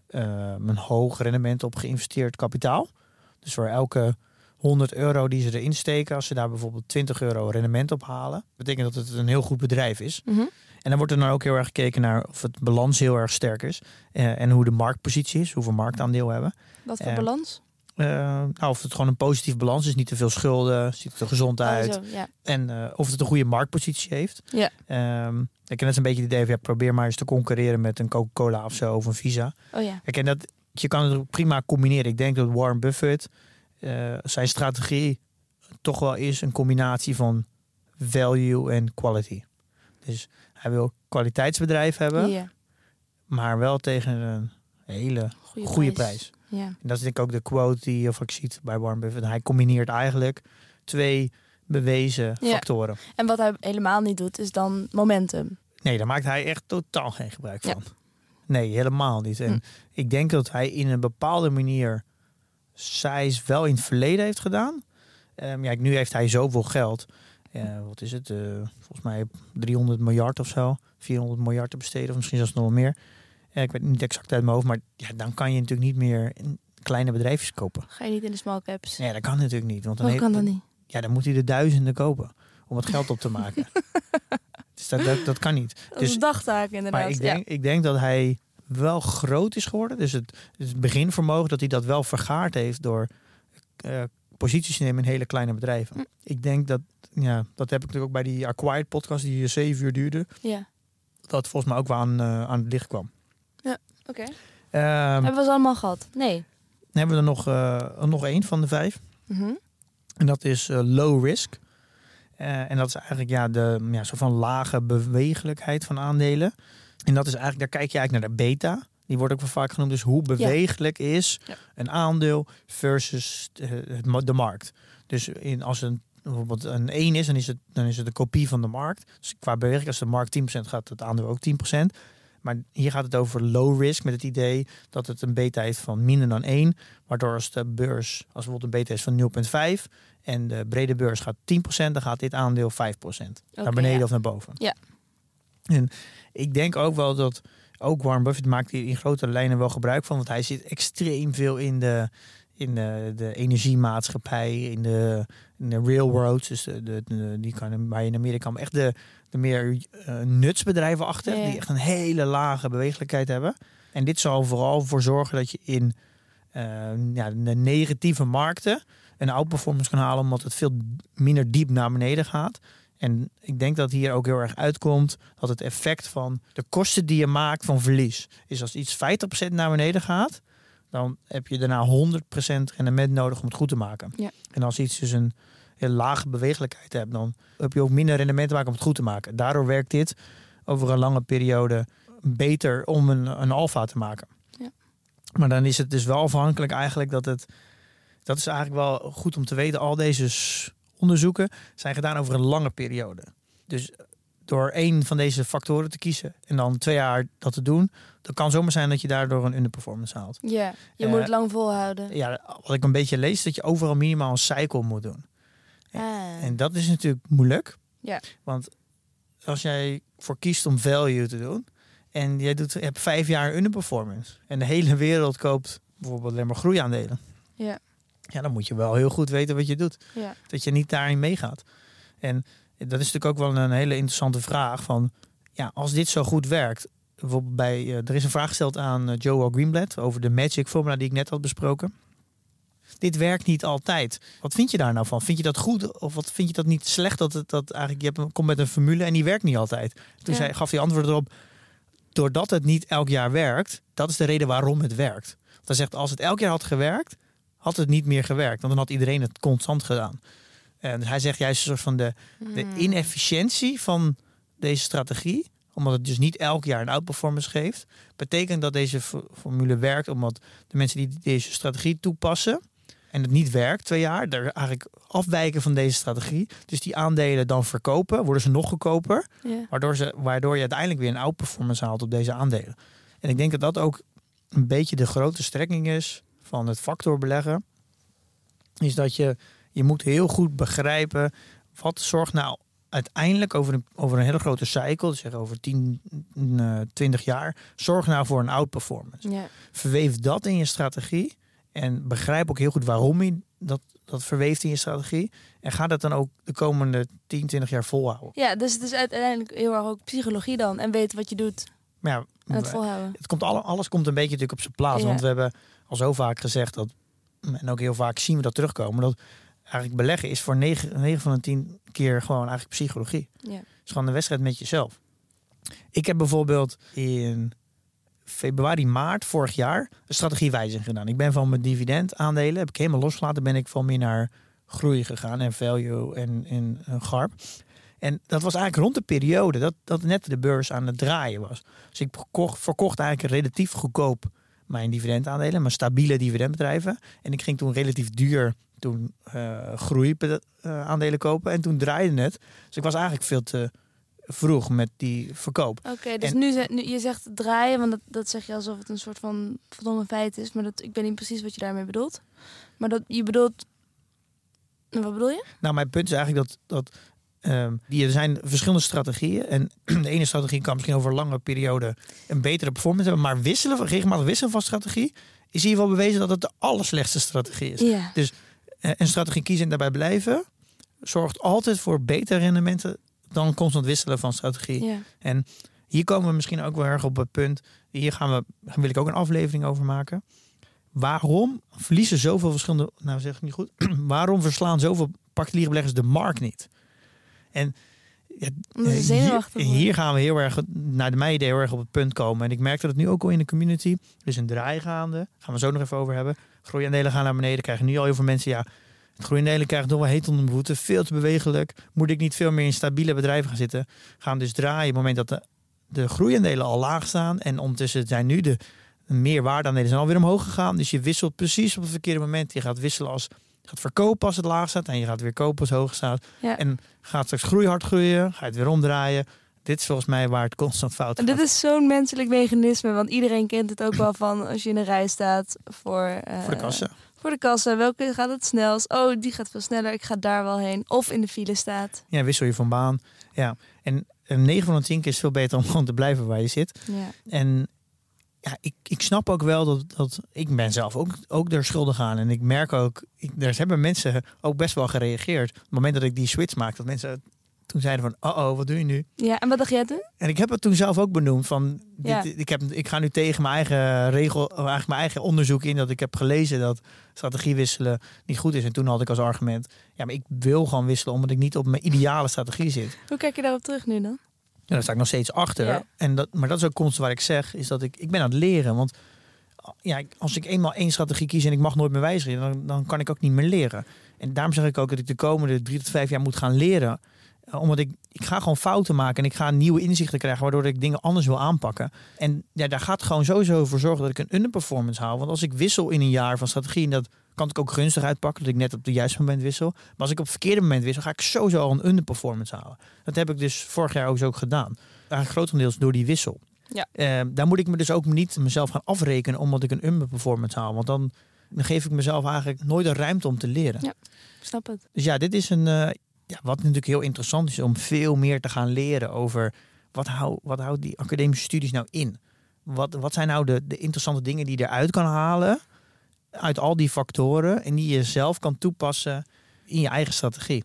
eh, een hoog rendement op geïnvesteerd kapitaal. Dus voor elke 100 euro die ze erin steken, als ze daar bijvoorbeeld 20 euro rendement op halen, betekent dat het een heel goed bedrijf is. Mhm. En dan wordt er dan ook heel erg gekeken naar of het balans heel erg sterk is. eh, en hoe de marktpositie is, hoeveel marktaandeel we hebben. Wat voor Eh, balans? Eh, nou, of het gewoon een positief balans is, niet te veel schulden, ziet er gezond Oh, uit. zo, ja. En of het een goede marktpositie heeft. Ja. Ehm, ik ken het een beetje het idee van, ja, probeer maar eens te concurreren met een Coca-Cola of zo, of een Visa. Oh ja. En dat, je kan het prima combineren. Ik denk dat Warren Buffett, zijn strategie toch wel is een combinatie van value en quality. Dus hij wil kwaliteitsbedrijf hebben, ja. maar wel tegen een hele goede prijs. Ja. En dat is denk ik ook de quote die je vaak ziet bij Warren Buffett. Hij combineert eigenlijk twee bewezen Ja. factoren. En wat hij helemaal niet doet, is dan momentum. Nee, daar maakt hij echt totaal geen gebruik Ja. van. Nee, helemaal niet. En Hm. ik denk dat hij in een bepaalde manier size wel in het verleden heeft gedaan. Ehm, ja, nu heeft hij zoveel geld. Eh, wat is het? Eh, volgens mij 300 miljard of zo. 400 miljard te besteden, of misschien zelfs nog wel meer. Ik weet niet exact uit mijn hoofd, maar ja, dan kan je natuurlijk niet meer in kleine bedrijfjes kopen. Ga je niet in de small caps? Nee, dat kan natuurlijk niet. Want dan heeft- kan dat niet? Ja, dan moet hij de duizenden kopen om het geld op te maken. Dus dat, dat, dat kan niet. Dat is Dus, een dagtaak inderdaad. maar ik denk, ik denk dat hij wel groot is geworden. Dus het, het beginvermogen dat hij dat wel vergaard heeft door eh, posities nemen in hele kleine bedrijven. Hm. Ik denk dat, ja, dat heb ik natuurlijk ook bij die Acquired podcast die zeven uur duurde. Ja, ja. Dat volgens mij ook wel aan, eh, aan het licht kwam. oké. Ehm, Hebben we ze allemaal gehad? Nee. dan hebben we er nog, eh, nog één van de vijf. Mhm. En dat is eh, low risk. En dat is eigenlijk ja, de ja, zo van lage bewegelijkheid van aandelen. En dat is eigenlijk, daar kijk je eigenlijk naar de beta. Die wordt ook wel vaak genoemd. Dus hoe bewegelijk is Ja. een aandeel versus de, ma- de markt. Dus in, als een bijvoorbeeld een 1 is, dan is, het, dan is het een kopie van de markt. Dus qua beweging, als de markt 10% gaat, het aandeel ook 10%. Maar hier gaat het over low risk met het idee dat het een beta heeft van minder dan 1. Waardoor als de beurs, als bijvoorbeeld een beta is van 0,5 en de brede beurs gaat 10%, dan gaat dit aandeel 5% naar beneden ja. of naar boven. Ja. En ik denk ook wel dat ook Warren Buffett maakt hier in grote lijnen wel gebruik van, want hij zit extreem veel in de, in de, de energiemaatschappij, in de, in de railroads, dus de, de, de- die kan waar je in Amerika echt de, de meer eh, nutsbedrijven achter, Ja, die echt een hele lage bewegelijkheid hebben. En dit zal vooral voor zorgen dat je in eh, ja, de negatieve markten een outperformance kan halen, omdat het veel minder diep naar beneden gaat. En ik denk dat hier ook heel erg uitkomt dat het effect van de kosten die je maakt van verlies is als iets 50% naar beneden gaat, dan heb je daarna 100% rendement nodig om het goed te maken. Ja. En als iets dus een heel lage bewegelijkheid hebt, dan heb je ook minder rendement te maken om het goed te maken. Daardoor werkt dit over een lange periode beter om een, een alfa te maken. Ja. Maar dan is het dus wel afhankelijk eigenlijk dat het, dat is eigenlijk wel goed om te weten, al deze onderzoeken zijn gedaan over een lange periode. Dus door één van deze factoren te kiezen en dan twee jaar dat te doen, dan kan zomaar zijn dat je daardoor een underperformance haalt. Ja, je Eh, moet het lang volhouden. Ja, wat ik een beetje lees, is dat je overal minimaal een cycle moet doen. Ah. En dat is natuurlijk moeilijk. Ja. Want als jij voor kiest om value te doen en jij doet, je hebt vijf jaar underperformance en de hele wereld koopt bijvoorbeeld alleen maar groeiaandelen. Ja. Ja, dan moet je wel heel goed weten wat je doet. Ja. Dat je niet daarin meegaat. En dat is natuurlijk ook wel een hele interessante vraag van, ja, als dit zo goed werkt, bijvoorbeeld bij, eh, er is een vraag gesteld aan eh, Joe Greenblatt over de magic formula die ik net had besproken. Dit werkt niet altijd. Wat vind je daar nou van? Vind je dat goed of wat vind je dat niet slecht dat het dat eigenlijk je hebt, een- komt met een formule en die werkt niet altijd? Toen Ja. zei, gaf hij antwoord erop, doordat het niet elk jaar werkt, dat is de reden waarom het werkt. Want hij zegt, als het elk jaar had gewerkt, had het niet meer gewerkt, want dan had iedereen het constant gedaan. En dus hij zegt juist een soort van de, de Hmm. inefficiëntie van deze strategie, omdat het dus niet elk jaar een outperformance geeft, betekent dat deze fo- formule werkt, omdat de mensen die deze strategie toepassen en het niet werkt twee jaar, er eigenlijk afwijken van deze strategie. Dus die aandelen dan verkopen, worden ze nog goedkoper, Ja. waardoor, ze, waardoor je uiteindelijk weer een outperformance haalt op deze aandelen. En ik denk dat dat ook een beetje de grote strekking is van het factorbeleggen. Is dat je, je moet heel goed begrijpen wat zorgt nou uiteindelijk over een, over een hele grote cycle, dus zeg over 10, eh, 20 jaar, zorg nou voor een outperformance. Ja. Verweef dat in je strategie en begrijp ook heel goed waarom je dat, dat verweeft in je strategie. En ga dat dan ook de komende 10, 20 jaar volhouden. ja, dus het is uiteindelijk heel erg ook psychologie dan. En weten wat je doet Maar ja, en het volhouden. het komt alle, alles komt een beetje natuurlijk op zijn plaats. Ja. Want we hebben al zo vaak gezegd dat, en ook heel vaak zien we dat terugkomen, dat eigenlijk beleggen is voor 9, 9 van de 10 keer gewoon eigenlijk psychologie. Ja. Het is gewoon een wedstrijd met jezelf. Ik heb bijvoorbeeld in februari, maart vorig jaar een strategiewijziging gedaan. Ik ben van mijn dividendaandelen, heb ik helemaal losgelaten, ben ik van meer naar groei gegaan en value en, en, en GARP. En dat was eigenlijk rond de periode dat, dat net de beurs aan het draaien was. Dus ik verkocht, verkocht eigenlijk relatief goedkoop mijn dividendaandelen, mijn stabiele dividendbedrijven. En ik ging toen relatief duur toen eh groeiaandelen kopen. En toen draaide het. Dus ik was eigenlijk veel te vroeg met die verkoop. Oké, dus En- nu, nu je zegt draaien, want dat, dat zeg je alsof het een soort van voldongen feit is. Maar dat, ik weet niet precies wat je daarmee bedoelt. Maar dat je bedoelt. Wat bedoel je? Nou, mijn punt is eigenlijk dat, dat ehm, die, er zijn verschillende strategieën. En de ene strategie kan misschien over een lange periode een betere performance hebben. Maar wisselen, regelmatig wisselen van strategie is in ieder geval bewezen dat het de allerslechtste strategie is. Ja. Eh, een strategie kiezen en daarbij blijven zorgt altijd voor betere rendementen dan constant wisselen van strategie. En hier komen we misschien ook wel erg op het punt. Hier gaan we, wil ik ook een aflevering over maken. Waarom verliezen zoveel verschillende, nou zeg ik niet goed, waarom verslaan zoveel particuliere beleggers de markt niet? En ja, eh, hier, gaan we heel erg, naar de idee, heel erg op het punt komen. En ik merk dat het nu ook al in de community. Er is een draai gaande. Gaan we zo nog even over hebben. Groeiaandelen gaan naar beneden. Krijgen nu al heel veel mensen, ja, het groeiaandelen krijgt nog wel heet onder de voeten. Veel te bewegelijk. Moet ik niet veel meer in stabiele bedrijven gaan zitten? Gaan dus draaien op het moment dat de, de groeiaandelen al laag staan. En ondertussen zijn nu de meer waardeaandelen zijn alweer omhoog gegaan. Dus je wisselt precies op het verkeerde moment. Je gaat wisselen als je gaat verkopen als het laag staat. En je gaat weer kopen als het hoog staat. Ja. En gaat straks groei hard groeien. Ga je het weer omdraaien. Dit is volgens mij waar het constant fout En gaat. dit is zo'n menselijk mechanisme, want iedereen kent het ook wel van als je in een rij staat voor, eh, voor de kassa. Voor de kassa, welke gaat het snelst? Oh, die gaat veel sneller, ik ga daar wel heen. Of in de file staat. Ja, wissel je van baan. Ja. En een 9 van de 10 keer is veel beter om gewoon te blijven waar je zit. Ja. En ja, ik, ik snap ook wel dat, dat ik ben zelf ook, ook er schuldig aan. En ik merk ook, ik, er hebben mensen ook best wel gereageerd. Op het moment dat ik die switch maakte, dat mensen toen zeiden van, oh, oh wat doe je nu? ja, en wat dacht jij toen? En ik heb het toen zelf ook benoemd van, Ja. dit, ik, heb, ik ga nu tegen mijn eigen regel, of eigenlijk mijn eigen onderzoek in dat ik heb gelezen dat strategie wisselen niet goed is. En toen had ik als argument, ja, maar ik wil gewoon wisselen omdat ik niet op mijn ideale strategie zit. Hoe kijk je daarop terug nu dan? Ja, daar sta ik nog steeds achter. Ja. En dat, maar dat is ook constant waar ik zeg, is dat ik, ik ben aan het leren. Want ja, als ik eenmaal één strategie kies en ik mag nooit meer wijzigen, dan, dan kan ik ook niet meer leren. En daarom zeg ik ook dat ik de komende drie tot vijf jaar moet gaan leren. Eh, Omdat ik, ik ga gewoon fouten maken en ik ga nieuwe inzichten krijgen, waardoor ik dingen anders wil aanpakken. En ja, daar gaat gewoon sowieso voor zorgen dat ik een underperformance hou. Want als ik wissel in een jaar van strategie, en dat kan ik ook gunstig uitpakken, dat ik net op het juiste moment wissel. Maar als ik op het verkeerde moment wissel, ga ik sowieso al een underperformance halen. Dat heb ik dus vorig jaar ook zo ook gedaan. Eigenlijk grotendeels door die wissel. Ja. Eh, daar moet ik me dus ook niet mezelf gaan afrekenen omdat ik een underperformance haal. Want dan, dan geef ik mezelf eigenlijk nooit de ruimte om te leren. Ja. Ik snap het. Dus ja, dit is een. eh, ja, wat natuurlijk heel interessant is om veel meer te gaan leren over wat, hou, wat houdt die academische studies nou in? Wat, wat zijn nou de, de interessante dingen die je eruit kan halen uit al die factoren en die je zelf kan toepassen in je eigen strategie?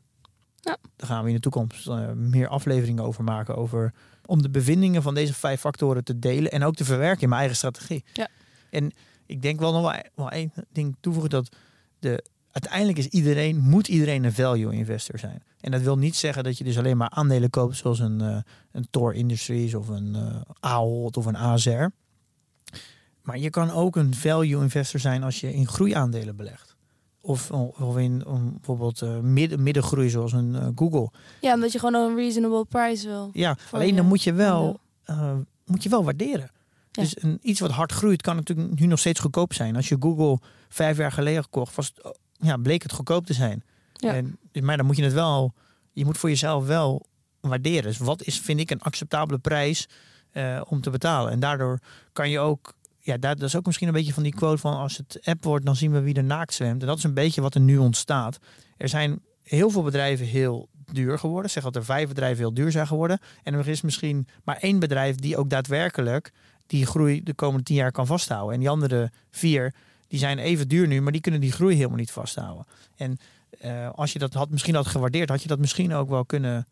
Ja. Daar gaan we in de toekomst eh, meer afleveringen over maken. Over, om de bevindingen van deze vijf factoren te delen en ook te verwerken in mijn eigen strategie. Ja. En ik denk wel nog wel, wel één ding toevoegen dat de, uiteindelijk is iedereen, moet iedereen een value investor zijn. En dat wil niet zeggen dat je dus alleen maar aandelen koopt zoals een, eh een Tor Industries of een eh Ahold of een ASR. Maar je kan ook een value investor zijn als je in groeiaandelen belegt. Of, of in bijvoorbeeld eh, midden, middengroei zoals een eh, Google. Ja, omdat je gewoon een reasonable price wil. Ja, alleen dan moet je wel, eh, moet je wel waarderen. Ja. Dus een, iets wat hard groeit kan natuurlijk nu nog steeds goedkoop zijn. Als je Google vijf jaar geleden gekocht, was het, oh, ja, bleek het goedkoop te zijn. Ja. En, maar dan moet je het wel, je moet voor jezelf wel waarderen. Dus wat is, vind ik, een acceptabele prijs om te betalen? En daardoor kan je ook, ja, dat, is ook misschien een beetje van die quote van als het app wordt, dan zien we wie er naakt zwemt. En dat is een beetje wat er nu ontstaat. Er zijn heel veel bedrijven heel duur geworden. Zeg dat er vijf bedrijven heel duur zijn geworden. En er is misschien maar één bedrijf die ook daadwerkelijk die groei de komende tien jaar kan vasthouden. En die andere vier, die zijn even duur nu, maar die kunnen die groei helemaal niet vasthouden. En eh, als je dat had, misschien had gewaardeerd, had je dat misschien ook wel kunnen.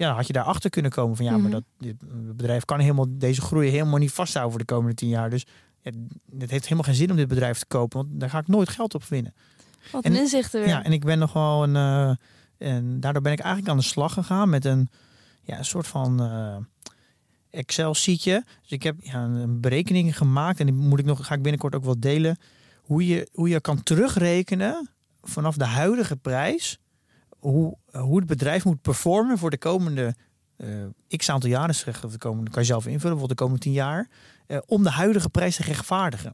Ja, had je daarachter kunnen komen van ja, Mhm. maar dat dit bedrijf kan helemaal deze groei helemaal niet vasthouden voor de komende tien jaar. Dus ja, het heeft helemaal geen zin om dit bedrijf te kopen, want daar ga ik nooit geld op winnen. Wat En- een inzichten weer. Ja, en ik ben nog wel een. eh, en daardoor ben ik eigenlijk aan de slag gegaan met een, ja, een soort van eh, Excel-sheetje. Dus ik heb ja, een berekening gemaakt en die moet ik nog, ga ik binnenkort ook wel delen. Hoe je, hoe je kan terugrekenen vanaf de huidige prijs. Hoe, hoe het bedrijf moet performen voor de komende eh, x aantal jaren. Zeg, de komende, kan je zelf invullen, voor de komende tien jaar. eh, om de huidige prijs te rechtvaardigen.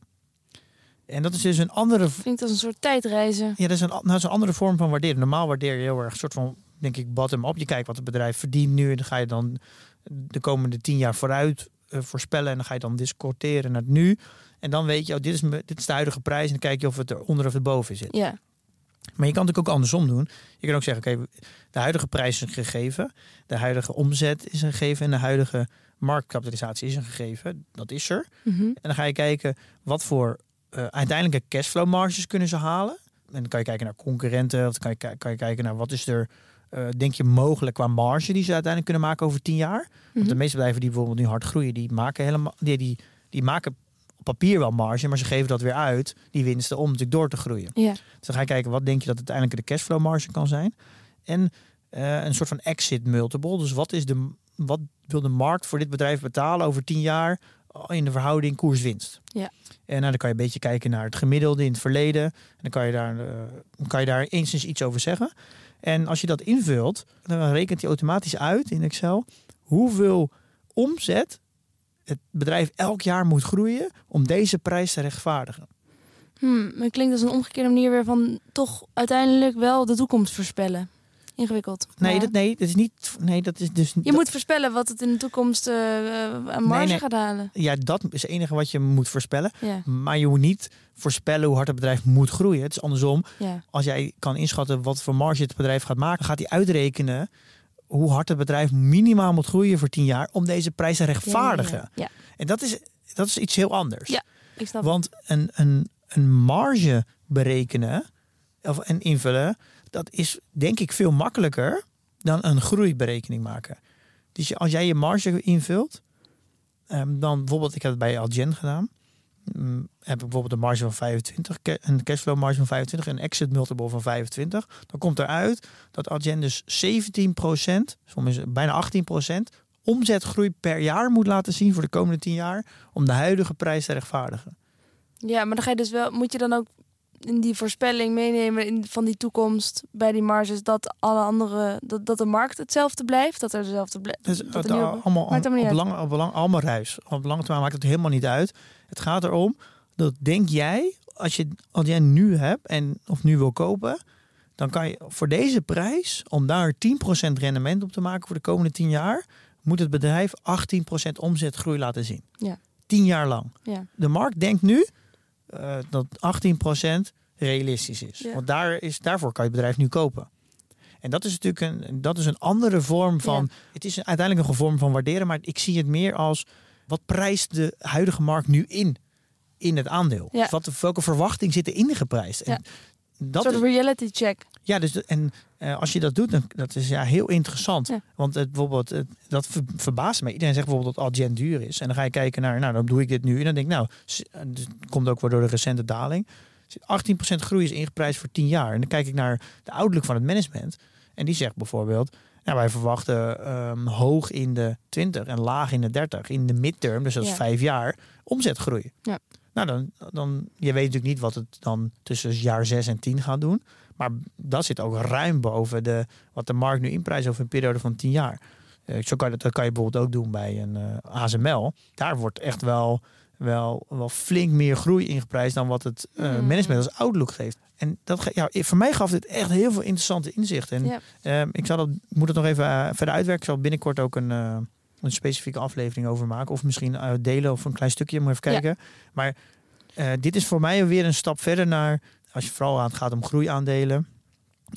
En dat is dus een andere Klinkt als een soort tijdreizen. ja, dat is, een, nou, dat is een andere vorm van waarderen. Normaal waardeer je heel erg een soort van, denk ik, bottom-up. Je kijkt wat het bedrijf verdient nu en dan ga je dan de komende tien jaar vooruit eh, voorspellen en dan ga je dan discorteren naar het nu. En dan weet je, oh, dit, is, me- dit is de huidige prijs en dan kijk je of het er onder of erboven zit. Ja. Maar je kan het ook andersom doen. Je kan ook zeggen, oké, de huidige prijs is een gegeven, de huidige omzet is een gegeven en de huidige marktkapitalisatie is een gegeven. Dat is er. Mhm. En dan ga je kijken wat voor eh, uiteindelijke cashflow marges kunnen ze halen. En dan kan je kijken naar concurrenten. Of dan kan je, kan je kijken naar wat is er eh, denk je mogelijk qua marge die ze uiteindelijk kunnen maken over tien jaar? Want de Mhm. meeste bedrijven die bijvoorbeeld nu hard groeien, die maken helemaal, die, die, die maken papier wel marge, maar ze geven dat weer uit, die winsten, om natuurlijk door te groeien. Ja. Dus dan ga je kijken, wat denk je dat uiteindelijk de cashflow marge kan zijn? En eh, een soort van exit multiple. Dus wat, is de, wat wil de markt voor dit bedrijf betalen over tien jaar in de verhouding koers-winst? Ja. En nou, dan kan je een beetje kijken naar het gemiddelde in het verleden. En dan kan je daar, eh, kan je daar eens iets over zeggen. En als je dat invult, dan rekent hij automatisch uit in Excel hoeveel omzet het bedrijf elk jaar moet groeien om deze prijs te rechtvaardigen. Hmm, het klinkt als een omgekeerde manier weer van toch uiteindelijk wel de toekomst voorspellen. Ingewikkeld. Nee, Maar dat, nee, dat is niet. Nee, dat is dus. Je moet voorspellen wat het in de toekomst eh, eh, aan marge nee. gaat halen. Ja, dat is het enige wat je moet voorspellen. Ja, Maar je moet niet voorspellen hoe hard het bedrijf moet groeien. Het is andersom. ja. Als jij kan inschatten wat voor marge het bedrijf gaat maken, gaat hij uitrekenen hoe hard het bedrijf minimaal moet groeien voor 10 jaar om deze prijs te rechtvaardigen. Ja, ja, ja. En dat is, dat is iets heel anders. Ja, ik snap het. Want een, een, een marge berekenen of, en invullen, dat is denk ik veel makkelijker dan een groeiberekening maken. Dus als jij je marge invult, ehm, dan bijvoorbeeld, ik heb het bij Algen gedaan. Mm, heb ik bijvoorbeeld een marge van 25, ca- een cashflow marge van 25, een exit multiple van 25. Dan komt eruit dat Algen dus 17%, soms bijna 18% omzetgroei per jaar moet laten zien voor de komende 10 jaar om de huidige prijs te rechtvaardigen. Ja, maar dan ga je dus wel, moet je dan ook in die voorspelling meenemen in, van die toekomst bij die marges dat alle andere dat, dat de markt hetzelfde blijft, dat er dezelfde blijft. Dus dat het, al- allemaal, op, op allemaal ruis. Op lange termijn maakt het helemaal niet uit. Het gaat erom dat denk jij, als je als jij nu hebt en of nu wil kopen, dan kan je voor deze prijs, om daar 10% rendement op te maken voor de komende 10 jaar, moet het bedrijf 18% omzetgroei laten zien. Ja. 10 jaar lang. Ja. De markt denkt nu eh, dat 18% realistisch is. Ja. Want daar is, daarvoor kan je het bedrijf nu kopen. En dat is natuurlijk een, dat is een andere vorm van. Het is uiteindelijk een vorm van waarderen, maar ik zie het meer als wat prijst de huidige markt nu in, in het aandeel? Ja. Dus Wat, welke verwachting zit er in geprijsd? En Ja. Een dat soort is, reality check. ja, dus de- en eh, als je dat doet, dan dat is ja heel interessant. Ja. Want het, bijvoorbeeld, het, dat ver- verbaast me. Iedereen zegt bijvoorbeeld dat Algen duur is. En dan ga je kijken naar, nou, dan doe ik dit nu. En dan denk ik, nou, eh, dus het komt ook wel door de recente daling. 18% groei is ingeprijsd voor 10 jaar. En dan kijk ik naar de outlook van het management. En die zegt bijvoorbeeld, nou, wij verwachten ehm, hoog in de 20 en laag in de 30. In de midterm, dus dat is Ja. vijf jaar, omzetgroei. Ja. Nou, dan, dan, je weet natuurlijk niet wat het dan tussen jaar 6 en 10 gaat doen. Maar dat zit ook ruim boven de, wat de markt nu inprijst over een periode van 10 jaar. Eh, zo kan dat, dat kan je bijvoorbeeld ook doen bij een eh, ASML. Daar wordt echt wel, wel, wel flink meer groei ingeprijsd dan wat het eh, Mm. management als outlook geeft. En dat, ja, voor mij gaf dit echt heel veel interessante inzichten. En Ja. Ehm, ik, zal dat, ik moet het nog even eh, verder uitwerken. Ik zal binnenkort ook een, eh, een specifieke aflevering over maken. Of misschien delen of een klein stukje. Moet even Ja. kijken. Maar dit is voor mij weer een stap verder naar... Als je vooral aan het gaat om groeiaandelen.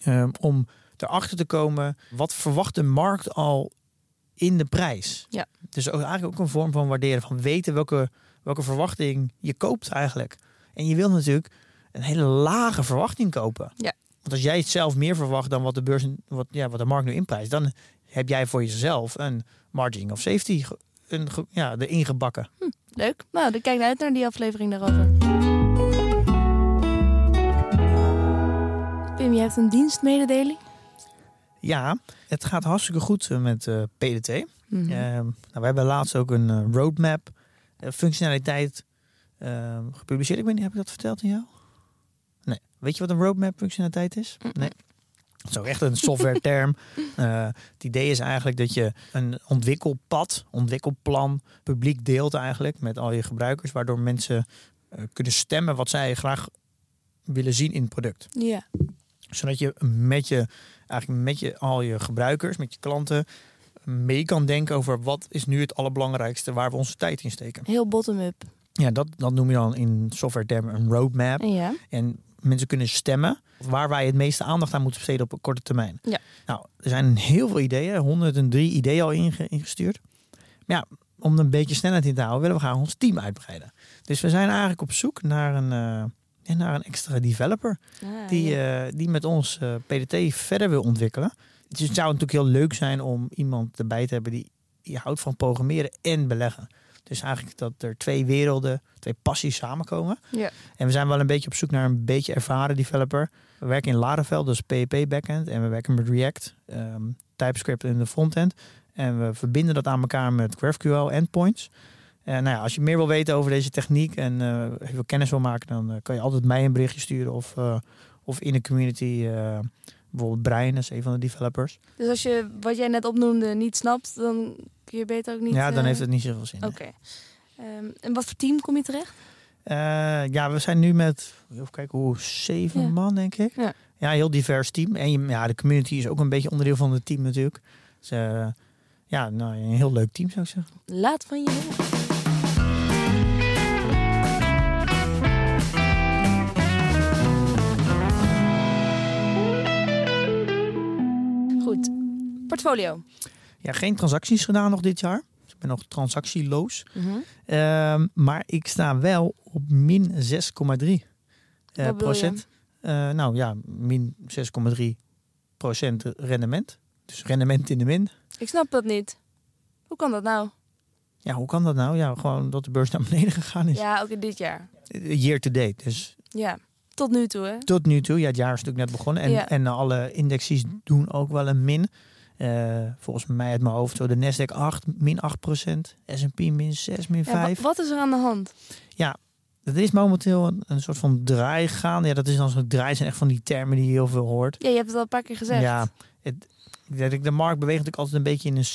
ehm, om erachter te komen. Wat verwacht de markt al in de prijs? Ja. Dus ook, eigenlijk ook een vorm van waarderen. Van weten welke, welke verwachting je koopt eigenlijk. En je wilt natuurlijk een hele lage verwachting kopen. Ja. Want als jij het zelf meer verwacht dan wat de beurs, wat, ja, wat de markt nu inprijst, dan heb jij voor jezelf een margin of safety een, ja, erin gebakken. Leuk. Nou, dan kijk uit naar die aflevering daarover. Pim, je hebt een dienstmededeling. Ja, het gaat hartstikke goed eh, met eh, PDT. Mhm. Ehm, nou, we hebben laatst ook een eh, roadmap functionaliteit ehm, gepubliceerd. Ik weet niet, heb ik dat verteld aan jou? Nee. Weet je wat een roadmap functionaliteit is? Nee. Het is ook echt een software term. Eh, het idee is eigenlijk dat je een ontwikkelpad, ontwikkelplan, publiek deelt eigenlijk met al je gebruikers, waardoor mensen eh, kunnen stemmen wat zij graag willen zien in het product Ja. zodat je met je, eigenlijk met je, al je gebruikers, met je klanten, mee kan denken over wat is nu het allerbelangrijkste waar we onze tijd in steken. Heel bottom-up. Ja, dat, dat noem je dan in software termen een roadmap. Ja. En mensen kunnen stemmen waar wij het meeste aandacht aan moeten besteden op een korte termijn. Ja. Nou, er zijn heel veel ideeën, 103 ideeën al inge- ingestuurd. Maar ja, om er een beetje snelheid in te houden, willen we graag ons team uitbreiden. Dus we zijn eigenlijk op zoek naar een, ja, naar een extra developer Ah, die, ja. eh, die met ons eh, PDT verder wil ontwikkelen. Het zou natuurlijk heel leuk zijn om iemand erbij te hebben die, die houdt van programmeren en beleggen. Dus eigenlijk dat er twee werelden, twee passies samenkomen. Ja. En we zijn wel een beetje op zoek naar een beetje ervaren developer. We werken in Laravel, dus PHP backend. En we werken met React, ehm, TypeScript in de frontend. En we verbinden dat aan elkaar met GraphQL endpoints. En nou ja, als je meer wil weten over deze techniek en uh, even kennis wil maken, dan uh, kan je altijd mij een berichtje sturen of, uh, of in de community. Bijvoorbeeld Brian is een van de developers. Dus als je wat jij net opnoemde niet snapt, dan kun je beter ook niet. Ja, dan heeft het niet zoveel zin. Oké. Okay. Um, en wat voor team kom je terecht? ja, we zijn nu met, even kijken hoe, zeven ja. man denk ik. Ja. ja, heel divers team. En ja, de community is ook een beetje onderdeel van het team natuurlijk. Dus ja, nou, een heel leuk team zou ik zeggen. Laat van je horen. Portfolio. Ja, geen transacties gedaan nog dit jaar. Dus ik ben nog transactieloos. Mm -hmm. maar ik sta wel op min 6,3 uh, procent. Uh, nou ja, min 6,3 procent rendement. Dus rendement in de min. Ik snap dat niet. Hoe kan dat nou? Ja, hoe kan dat nou? Ja, gewoon dat de beurs naar beneden gegaan is. Ja, ook in dit jaar. Year to date. Dus ja, tot nu toe hè? Tot nu toe. Ja, het jaar is natuurlijk net begonnen. En, Ja. en alle indexes doen ook wel een min. Eh, volgens mij uit mijn hoofd zo de Nasdaq 8, min 8 procent. S&P min 6, min Ja, wa- 5. wat is er aan de hand? Er is momenteel een, een soort van draai gaande. Ja, dat is dan zo'n draai. zijn echt van die termen die je heel veel hoort. Ja, je hebt het al een paar keer gezegd. Ja, het, ik de markt beweegt natuurlijk altijd een beetje in een,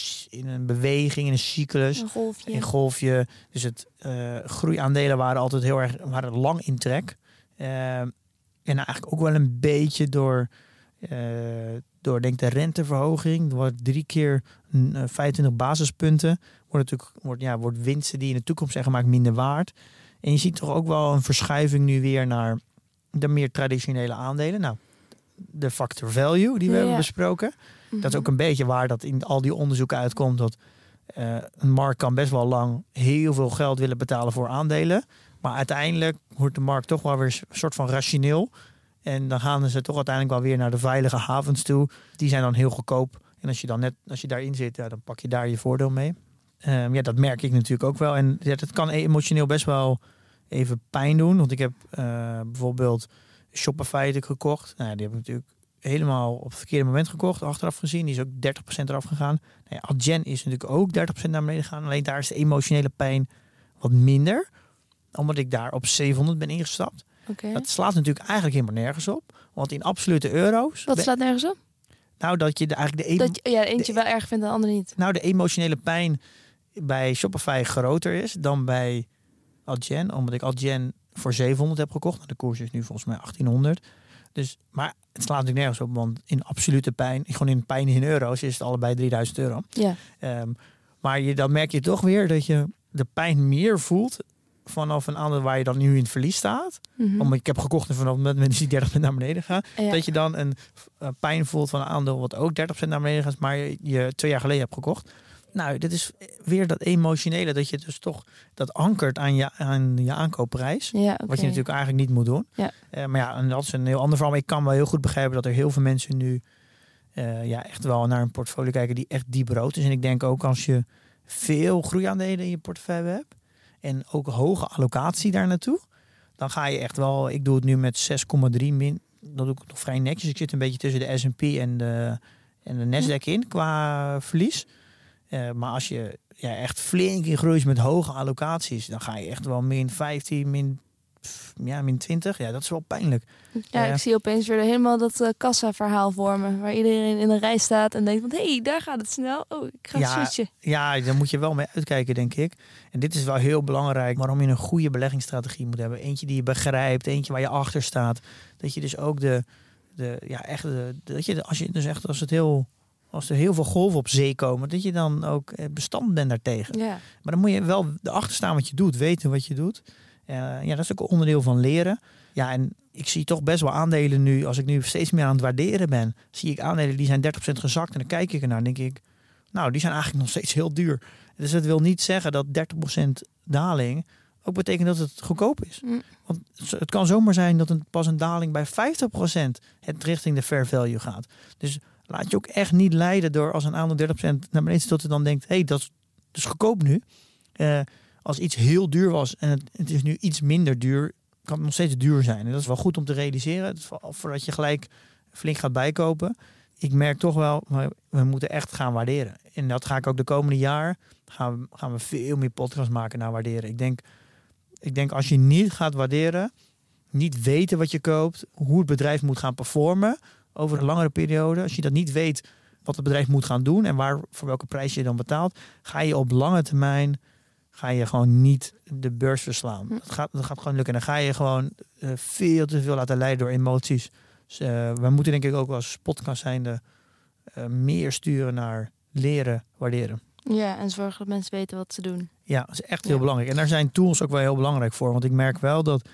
in een beweging, in een cyclus. Een golfje. Een golfje. Dus het eh, groeiaandelen waren altijd heel erg waren lang in trek. Eh, en eigenlijk ook wel een beetje door, door denk de renteverhoging. Er wordt drie keer mm, eh, 25 basispunten. Wordt natuurlijk wordt, ja, wordt winsten die in de toekomst zijn gemaakt minder waard. En je ziet toch ook wel een verschuiving nu weer naar de meer traditionele aandelen. Nou, de factor value die we Ja. hebben besproken. Dat is ook een beetje waar dat in al die onderzoeken uitkomt. Dat eh, een markt kan best wel lang heel veel geld willen betalen voor aandelen. Maar uiteindelijk wordt de markt toch wel weer een soort van rationeel. En dan gaan ze toch uiteindelijk wel weer naar de veilige havens toe. Die zijn dan heel goedkoop. En als je dan net als je daarin zit, dan pak je daar je voordeel mee. Ehm, ja, dat merk ik natuurlijk ook wel. En ja, dat kan emotioneel best wel even pijn doen. Want ik heb eh, bijvoorbeeld Shopify gekocht. Nou, die heb ik natuurlijk helemaal op het verkeerde moment gekocht. Achteraf gezien. Die is ook 30% eraf gegaan. Nou ja, is natuurlijk ook 30% naar beneden gegaan. Alleen daar is de emotionele pijn wat minder. Omdat ik daar op 700 ben ingestapt. Oké. Dat slaat natuurlijk eigenlijk helemaal nergens op. Want in absolute euro's... Wat slaat nergens op? nou, dat je de, eigenlijk de, Dat je, ja, eentje wel erg vindt en de andere niet. nou, de emotionele pijn bij Shopify groter is dan bij Adyen. Omdat ik Adyen voor 700 heb gekocht. Nou, de koers is nu volgens mij 1800. Dus, maar het slaat natuurlijk nergens op. Want in absolute pijn, gewoon in pijn in euro's, is het allebei 3000 euro. Ja. Ehm, maar je, dan merk je toch weer dat je de pijn meer voelt vanaf een ander waar je dan nu in het verlies staat. Mhm. Omdat ik heb gekocht en vanaf het moment is die 30% naar beneden gaan. Ja. Dat je dan een eh, pijn voelt van een aandeel wat ook 30% naar beneden gaat, maar je, je twee jaar geleden hebt gekocht. Nou, dit is weer dat emotionele, dat je dus toch dat ankert aan je, aan je aankoopprijs. Ja. Wat je natuurlijk eigenlijk niet moet doen. Ja. Eh, maar ja, en dat is een heel ander verhaal. Maar ik kan wel heel goed begrijpen dat er heel veel mensen nu eh, ja, echt wel naar een portfolio kijken die echt diep rood is. En ik denk ook als je veel groeiaandelen in je portefeuille hebt en ook hoge allocatie daar naartoe, dan ga je echt wel, ik doe het nu met 6,3 min, dat doe ik nog vrij netjes. Ik zit een beetje tussen de S&P en de, en de Nasdaq in qua verlies. Eh, maar als je ja, echt flink in groeit met hoge allocaties, dan ga je echt wel min 15, min, pff, ja, min 20. Ja, dat is wel pijnlijk. Ja, ik zie opeens weer helemaal dat eh kassa-verhaal vormen. Waar iedereen in een rij staat en denkt van... hé, hey, daar gaat het snel. Oh, ik ga Ja. switchen. Ja, daar moet je wel mee uitkijken, denk ik. En dit is wel heel belangrijk waarom je een goede beleggingsstrategie moet hebben. Eentje die je begrijpt, eentje waar je achter staat. Dat je dus ook de, de ja, echt, de, dat je, als je dus echt, als het heel, als er heel veel golven op zee komen, dat je dan ook eh, bestand bent daartegen. Ja. Maar dan moet je wel erachter staan wat je doet, weten wat je doet. Eh, ja, dat is ook een onderdeel van leren. Ja, en ik zie toch best wel aandelen nu, als ik nu steeds meer aan het waarderen ben, zie ik aandelen die zijn 30% gezakt. En dan kijk ik ernaar en denk ik, nou, die zijn eigenlijk nog steeds heel duur. Dus dat wil niet zeggen dat 30% daling ook betekent dat het goedkoop is. Mm. Want het kan zomaar zijn dat een, pas een daling bij 50% het richting de fair value gaat. Dus laat je ook echt niet leiden door als een aandeel 30% naar beneden is, dat je dan denkt, hé, hey, dat is goedkoop nu. Eh, als iets heel duur was en het, het, is nu iets minder duur, kan het nog steeds duur zijn. En dat is wel goed om te realiseren, voordat je gelijk flink gaat bijkopen. Ik merk toch wel, we moeten echt gaan waarderen. En dat ga ik ook de komende jaar, gaan we, gaan we veel meer podcasts maken naar waarderen. Ik denk, ik denk als je niet gaat waarderen, niet weten wat je koopt, hoe het bedrijf moet gaan performen over een langere periode. Als je dat niet weet wat het bedrijf moet gaan doen en waar, voor welke prijs je dan betaalt, ga je op lange termijn ga je gewoon niet de beurs verslaan. Hm. Dat, gaat, dat gaat gewoon lukken. En dan ga je gewoon uh, veel te veel laten leiden door emoties. Dus, uh, we moeten denk ik ook als podcast zijnde uh, meer sturen naar leren waarderen. Ja, en zorgen dat mensen weten wat ze doen. Ja, dat is echt heel belangrijk. En daar zijn tools ook wel heel belangrijk voor. Want ik merk wel dat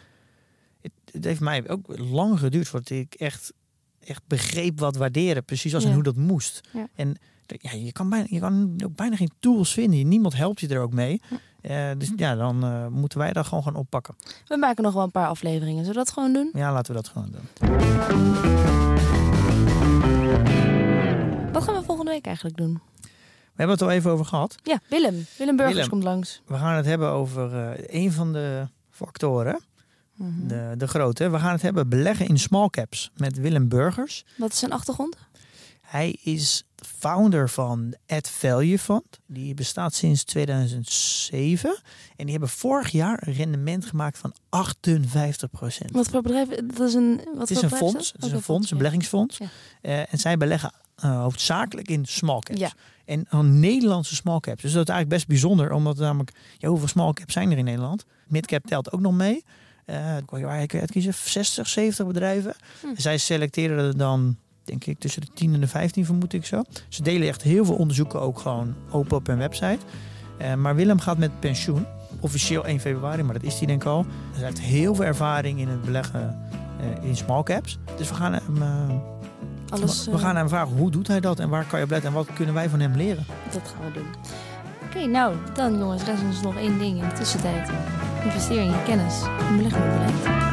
het, het heeft mij ook lang geduurd voordat ik echt, echt begreep wat waarderen precies was en hoe dat moest. Ja. En ja, je, kan bijna, je kan ook bijna geen tools vinden. Niemand helpt je er ook mee. Uh, dus ja, dan uh, moeten wij dat gewoon gaan oppakken. We maken nog wel een paar afleveringen. Zullen we dat gewoon doen? Ja, laten we dat gewoon doen. Wat gaan we volgende week eigenlijk doen? We hebben het al even over gehad. Ja, Willem. Willem Burgers Willem. komt langs. We gaan het hebben over uh, een van de factoren. Mm -hmm. de, de grote. We gaan het hebben beleggen in small caps met Willem Burgers. Wat is zijn achtergrond? Hij is founder van Ad Value Fund. Die bestaat sinds 2007. En die hebben vorig jaar een rendement gemaakt van 58 procent. Wat voor bedrijf? Dat is een, wat het is een fonds. Het is een fonds, een beleggingsfonds. Ja. Uh, en zij beleggen uh, hoofdzakelijk in small caps. Ja. En dan Nederlandse small caps. Dus dat is eigenlijk best bijzonder. Omdat namelijk, ja, hoeveel small caps zijn er in Nederland? Midcap telt ook nog mee. Uh, waar je uitkiezen 60, 70 bedrijven. Hm. En zij selecteren er dan denk ik, tussen de 10 en de 15 vermoed ik zo. Ze delen echt heel veel onderzoeken ook gewoon open op hun website. Uh, maar Willem gaat met pensioen. Officieel 1 februari, maar dat is hij denk ik al. Hij heeft heel veel ervaring in het beleggen uh, in small caps. Dus we gaan hem, uh, Alles, we gaan hem vragen hoe doet hij dat en waar kan je op letten en wat kunnen wij van hem leren. Dat gaan we doen. Oké, okay, nou dan jongens, rest ons nog één ding in de tussentijd. Investeer in je kennis en beleg beleid.